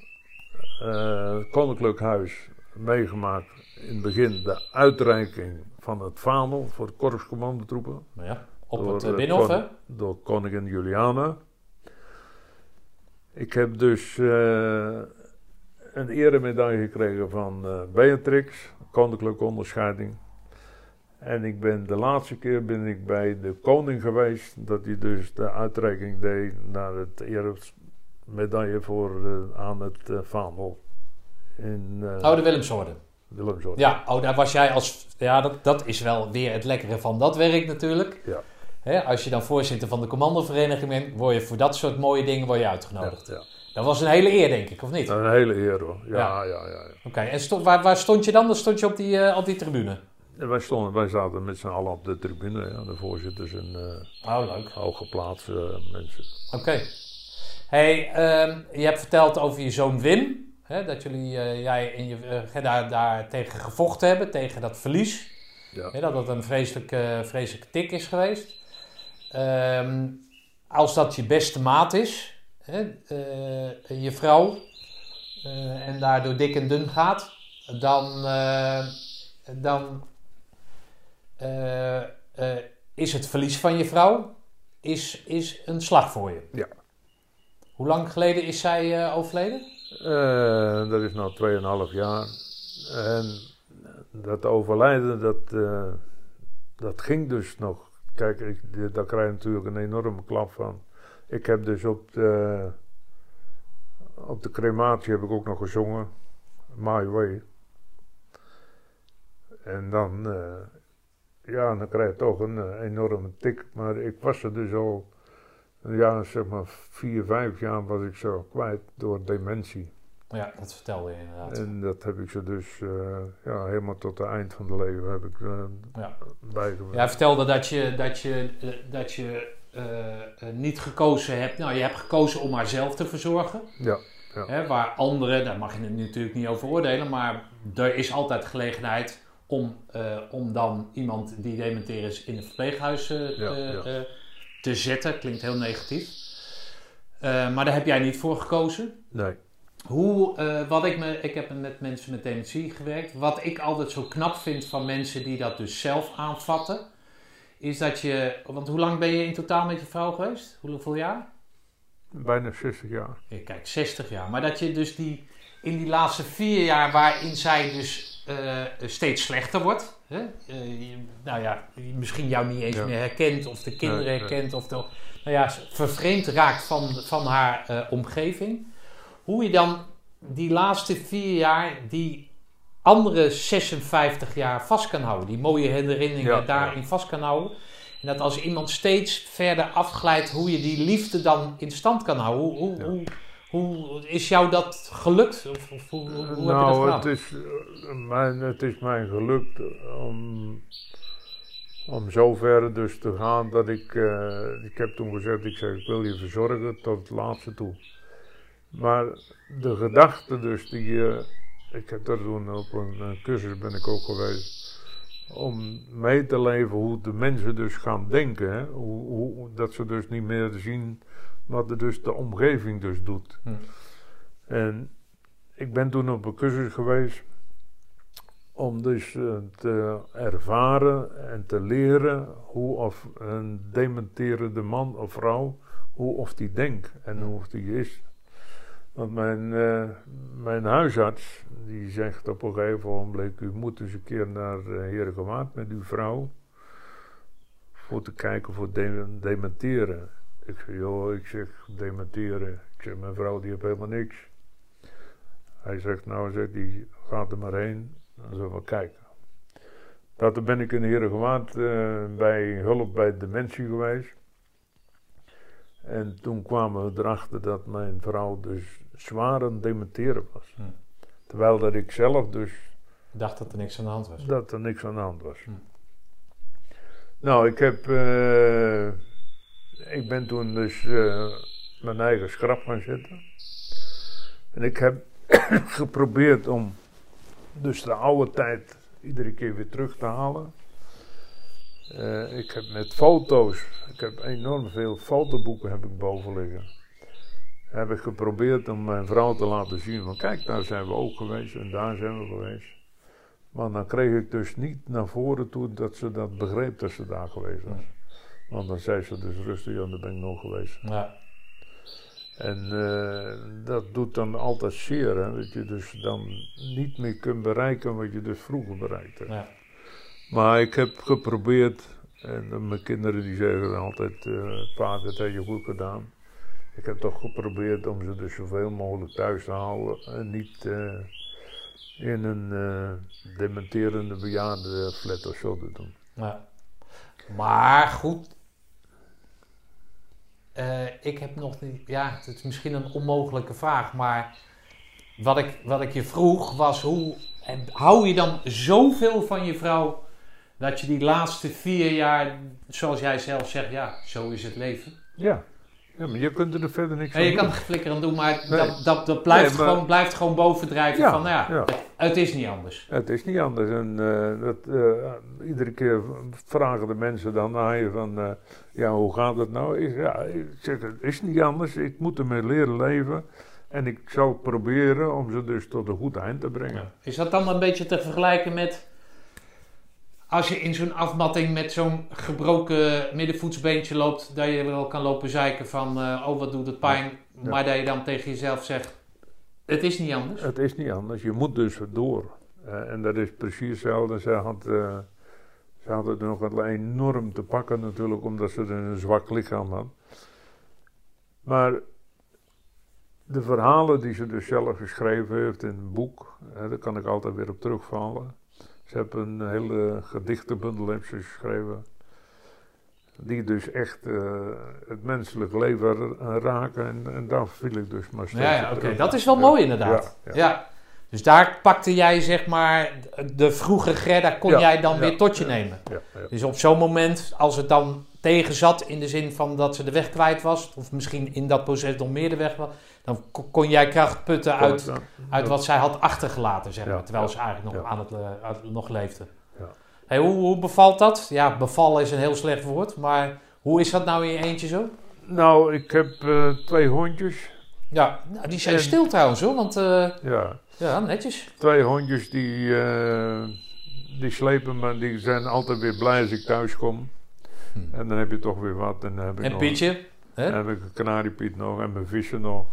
eh, het Koninklijk Huis meegemaakt in het begin de uitreiking van het vaandel voor de korpscommandotroepen. Nou ja, op Door, het eh, eh, Binnenhof hè? door koningin Juliana. Ik heb dus eh, een eremedaille gekregen van eh, Beatrix, koninklijke onderscheiding. En ik ben de laatste keer ben ik bij de koning geweest, dat hij dus de uitreiking deed naar het eremedaille voor eh, aan het eh, vaandel in eh Oh, de Willemsorde. Ja, oh, daar was jij als. Ja, dat, dat is wel weer het lekkere van dat werk natuurlijk. Ja. Hè, als je dan voorzitter van de commandovereniging bent, word je voor dat soort mooie dingen word je uitgenodigd. ja. Dat was een hele eer, denk ik, of niet? Een hele eer hoor. Ja, Ja. ja. Oké, en stond, waar, waar stond je dan? Dan stond je op die, eh, op die tribune. En wij, stonden, wij zaten met z'n allen op de tribune, ja, de voorzitters en eh Oh, leuk. hooggeplaatste eh, mensen. Oké. Hey, ehm, je hebt verteld over je zoon Wim. Hè, dat jullie, eh, jij en je, daar, daar tegen gevochten hebben, tegen dat verlies. Ja. Hè, dat het een vreselijke, vreselijke tik is geweest. Ehm, als dat je beste maat is, hè, je vrouw, en daardoor dik en dun gaat, dan, dan eh, eh, is het verlies van je vrouw is, is een slag voor je. Ja. Hoe lang geleden is zij eh, overleden? Dat is nu 2,5 jaar. En dat overlijden, dat, dat ging dus nog. Kijk, ik, daar krijg je natuurlijk een enorme klap van. Ik heb dus op de, op de crematie heb ik ook nog gezongen. My Way. En dan, ja, dan krijg je toch een eh, enorme tik. Maar ik was er dus al, ja, zeg maar vier, vijf jaar was ik zo kwijt door dementie. Ja, dat vertelde je inderdaad. En dat heb ik ze dus eh, ja, helemaal tot het eind van het leven heb ik uh, Ja. bijgewerkt. Jij vertelde dat je, dat je, dat je niet gekozen hebt. Nou, je hebt gekozen om haar zelf te verzorgen. Ja, ja. Hè, waar anderen, daar mag je het natuurlijk niet over oordelen, maar er is altijd gelegenheid om, eh, om dan iemand die dementeren is in een verpleeghuis eh, Ja, eh, ja. te zetten. Klinkt heel negatief. Maar daar heb jij niet voor gekozen. Nee. Hoe, wat ik me, ik heb met mensen met dementie gewerkt. Wat ik altijd zo knap vind van mensen die dat dus zelf aanvatten, is dat je, want hoe lang ben je in totaal met je vrouw geweest? Hoe- Hoeveel jaar? Bijna 60 jaar. Ja, kijk, 60 jaar. Maar dat je dus die, in die laatste vier jaar waarin zij dus eh, steeds slechter wordt. Hè? eh, je- nou ja, misschien jou niet eens Ja. meer herkent of de kinderen Nee, nee. herkent. Of de, nou ja, vervreemd raakt van, van haar eh, omgeving. Hoe je dan die laatste vier jaar die andere 56 jaar vast kan houden. Die mooie herinneringen Ja, daarin vast kan houden. En dat als iemand steeds verder afglijdt, hoe je die liefde dan in stand kan houden. Hoe, hoe, hoe, hoe is jou dat gelukt? Of, of hoe, hoe, hoe heb je dat nou, gedaan? het is, eh, mijn, het is mij gelukt om, om zover dus te gaan dat ik, eh, ik heb toen gezegd, ik zeg, ik wil je verzorgen tot het laatste toe. Maar de gedachte dus die, eh, ik heb daar toen op een, een cursus ben ik ook geweest, om mee te leven hoe de mensen dus gaan denken. Hè? Hoe, hoe, dat ze dus niet meer zien wat er dus de omgeving dus doet. Hm. En ik ben toen op een cursus geweest om dus eh, te ervaren en te leren hoe of een dementerende man of vrouw, hoe of die denkt en hoe of die is. Want mijn, eh, mijn huisarts, die zegt op een gegeven moment, u moet eens een keer naar uh, Herengewaard met uw vrouw, voor te kijken voor de dementeren. Ik zeg, joh, ik zeg, dementeren. Ik zeg, mijn vrouw die heeft helemaal niks. Hij zegt, nou, zegt die gaat er maar heen, dan zullen we kijken. Later ben ik in Herengewaard uh, bij hulp bij dementie geweest. En toen kwamen we erachter dat mijn vrouw dus zwaar aan dementeren was. Hm. Terwijl dat ik zelf dus dacht dat er niks aan de hand was. dat er niks aan de hand was. Hm. Nou, ik heb. eh, ik ben toen dus eh, mijn eigen schrap gaan zetten. En ik heb geprobeerd om. Dus de oude tijd iedere keer weer terug te halen. Eh, ik heb met foto's. Ik heb enorm veel fotoboeken heb ik boven liggen. Heb ik geprobeerd om mijn vrouw te laten zien. Van kijk, daar zijn we ook geweest en daar zijn we geweest. Maar dan kreeg ik dus niet naar voren toe dat ze dat begreep dat ze daar geweest was. Want dan zei ze dus rustig, ja, daar ben ik nog geweest. Ja. En eh, dat doet dan altijd zeer, hè, dat je dus dan niet meer kunt bereiken wat je dus vroeger bereikt hebt. Ja. Maar ik heb geprobeerd, en mijn kinderen die zeggen altijd, pa, dat heb je goed gedaan. Ik heb toch geprobeerd om ze dus zoveel mogelijk thuis te houden en niet eh, in een dementerende bejaardenflat of zo te doen. Ja. Maar goed. Eh, ik heb nog niet. Ja, het is misschien een onmogelijke vraag. Maar wat ik, wat ik je vroeg was: hoe hou je dan zoveel van je vrouw. dat je die laatste vier jaar, zoals jij zelf zegt, ja, zo is het leven. Ja, ja maar je kunt er verder niks Ja, je aan kan doen. er flikker aan doen, maar Nee. dat, dat, dat blijft, Nee, maar- gewoon, blijft gewoon bovendrijven Ja, van, nou ja, ja. Het, het is niet anders. Het is niet anders. En eh, dat, eh, iedere keer vragen de mensen dan aan je van, eh, ja, hoe gaat het nou? Ik, ja, ik zeg, het is niet anders. Ik moet ermee leren leven. En ik zal proberen om ze dus tot een goed eind te brengen. Is dat dan een beetje te vergelijken met als je in zo'n afmatting met zo'n gebroken middenvoetsbeentje loopt, dat je wel kan lopen zeiken van eh, oh wat doet het pijn, Ja. maar dat je dan tegen jezelf zegt het is niet anders. Het is niet anders. Je moet dus door. Eh, en dat is precies hetzelfde. Ze had, eh, ze het nog wel enorm te pakken natuurlijk, omdat ze een zwak lichaam had. Maar de verhalen die ze dus zelf geschreven heeft in een boek, daar kan ik altijd weer op terugvallen. Ze heeft een hele gedichtenbundel geschreven. Die dus echt eh, het menselijk leven ra- raken. En, en daar viel ik dus maar steeds Ja, ja oké, dat is wel mooi inderdaad. ja, Ja, ja. Dus daar pakte jij zeg maar de vroege Gerda kon Ja, jij dan ja, weer tot je nemen. Dus op zo'n moment, als het dan tegen zat in de zin van dat ze de weg kwijt was, of misschien in dat proces nog meer de weg was, dan ko- kon jij kracht putten uit, uit wat zij had achtergelaten, zeg maar, terwijl ze eigenlijk nog, aan het, eh, nog leefde. Ja. Hey, hoe, hoe bevalt dat? Ja, bevallen is een heel slecht woord, maar hoe is dat nou in je eentje zo? Nou, ik heb eh, twee hondjes. Ja, nou, die zijn En- stil trouwens hoor, want eh, Ja, ja, netjes. twee hondjes die, eh, die slepen me. Die zijn altijd weer blij als ik thuis kom. Hm. En dan heb je toch weer wat. En dan heb ik En nog, Pietje? Hè? Dan heb ik een kanariepiet nog en mijn vissen nog.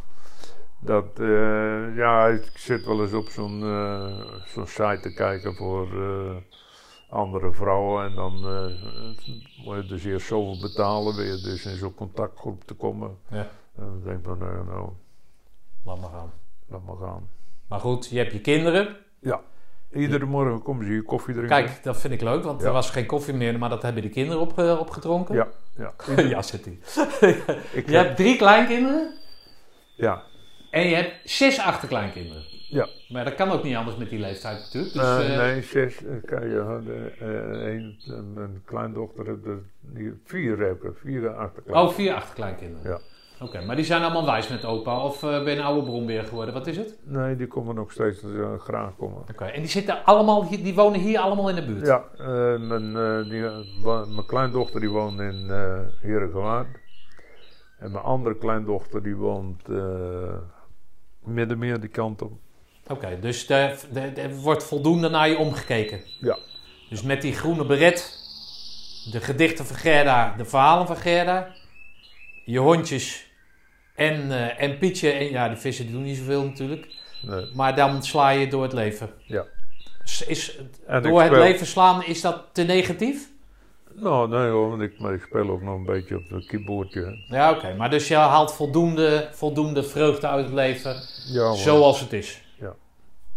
Dat, eh, ja, ik zit wel eens op zo'n eh, zo'n site te kijken voor andere vrouwen. En dan moet je dus eerst zoveel betalen. Weer dus in zo'n contactgroep te komen. Ja. En dan denk ik van, nou, nou, Laat maar gaan. laat maar gaan. Maar goed, je hebt je kinderen. Iedere morgen komen ze hier koffie drinken. Kijk, dat vind ik leuk, want Ja. er was geen koffie meer, maar dat hebben de kinderen op, eh, opgedronken. Ja, ja. ja, zit Je hebt drie kleinkinderen ja, en je hebt zes achterkleinkinderen. Ja. Maar dat kan ook niet anders met die leeftijd natuurlijk. Dus, Eh, eh, nee, zes. eh, Kijk, je had eh, eh, een, een, kleindochter, er die- vier heb ik, vier achterkleinkinderen. Oh, vier achterkleinkinderen. Ja. Oké, maar die zijn allemaal wijs met opa of eh, ben je een oude bronbeer geworden? Wat is het? Nee, die komen nog steeds graag komen. Oké, en die zitten allemaal, die wonen hier allemaal in de buurt? Ja, eh, mijn, eh, mijn kleindochter die woont in eh Herengewaard. En mijn andere kleindochter die woont middenmeer die kant op. Oké, dus er wordt voldoende naar je omgekeken? Ja. Dus met die groene beret, de gedichten van Gerda, de verhalen van Gerda, je hondjes en, eh, en Pietje. En ja, die vissen die doen niet zoveel natuurlijk. Nee. Maar dan sla je door het leven. Ja. Is, door het speel- leven slaan, is dat te negatief? Nou, nee hoor, want ik, maar ik speel ook nog een beetje op het keyboardje. Ja, oké. Maar dus je haalt voldoende, voldoende vreugde uit het leven, Ja, zoals het is? Ja.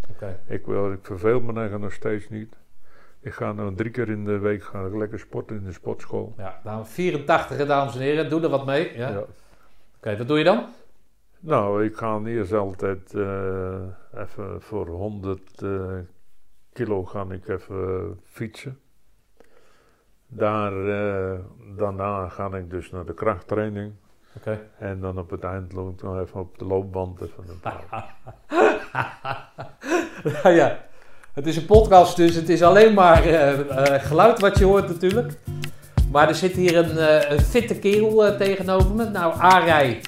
Oké. Ik, wil, ik verveel me eigenlijk nog steeds niet. Ik ga nou drie keer in de week ga lekker sporten in de sportschool. Ja, nou 84 dames en heren, doe er wat mee. Ja? Ja. Oké, wat doe je dan? Nou, ik ga eerst altijd eh, even voor 100 eh, kilo ga ik even fietsen. Daar, eh, daarna ga ik dus naar de krachttraining. Oké. En dan op het eind loop ik nog even op de loopband. Even een paar. Nou ja, het is een podcast, dus het is alleen maar geluid wat je hoort natuurlijk. Maar er zit hier een, een fitte kerel eh, tegenover me. Nou, Arij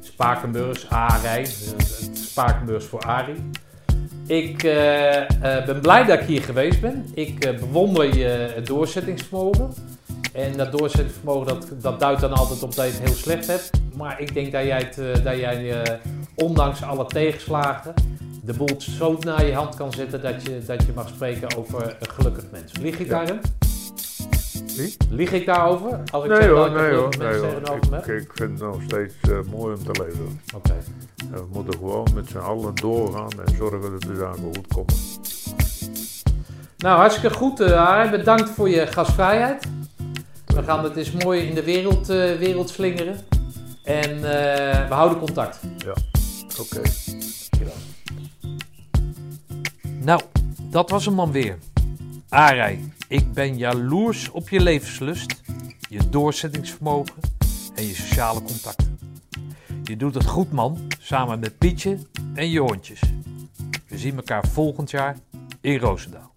Spakenburgs, Arij, eh, Spakenburgs voor Ari. Ik ben blij dat ik hier geweest ben. Ik bewonder je doorzettingsvermogen. En dat doorzettingsvermogen, dat, dat duidt dan altijd op dat je het heel slecht hebt. Maar ik denk dat jij, het, dat jij ondanks alle tegenslagen, de boel zo naar je hand kan zetten dat je, dat je mag spreken over een gelukkig mens. Lieg ik Ja. daarin? Wie? Lieg ik daarover? Als ik Nee zeg hoor, dat nee hoor. Nee, hoor. Ik, vind het nog steeds eh, mooi om te leven. Oké. We moeten gewoon met z'n allen doorgaan en zorgen dat de zaken goed komen. Nou, hartstikke goed, uh, Arjen. Bedankt voor je gastvrijheid. We gaan het eens mooi in de wereld, eh, wereld slingeren. En eh, we houden contact. Oké. Nou, dat was hem dan weer. Arij, ik ben jaloers op je levenslust, je doorzettingsvermogen en je sociale contacten. Je doet het goed, man, samen met Pietje en je hondjes. We zien elkaar volgend jaar in Roosendaal.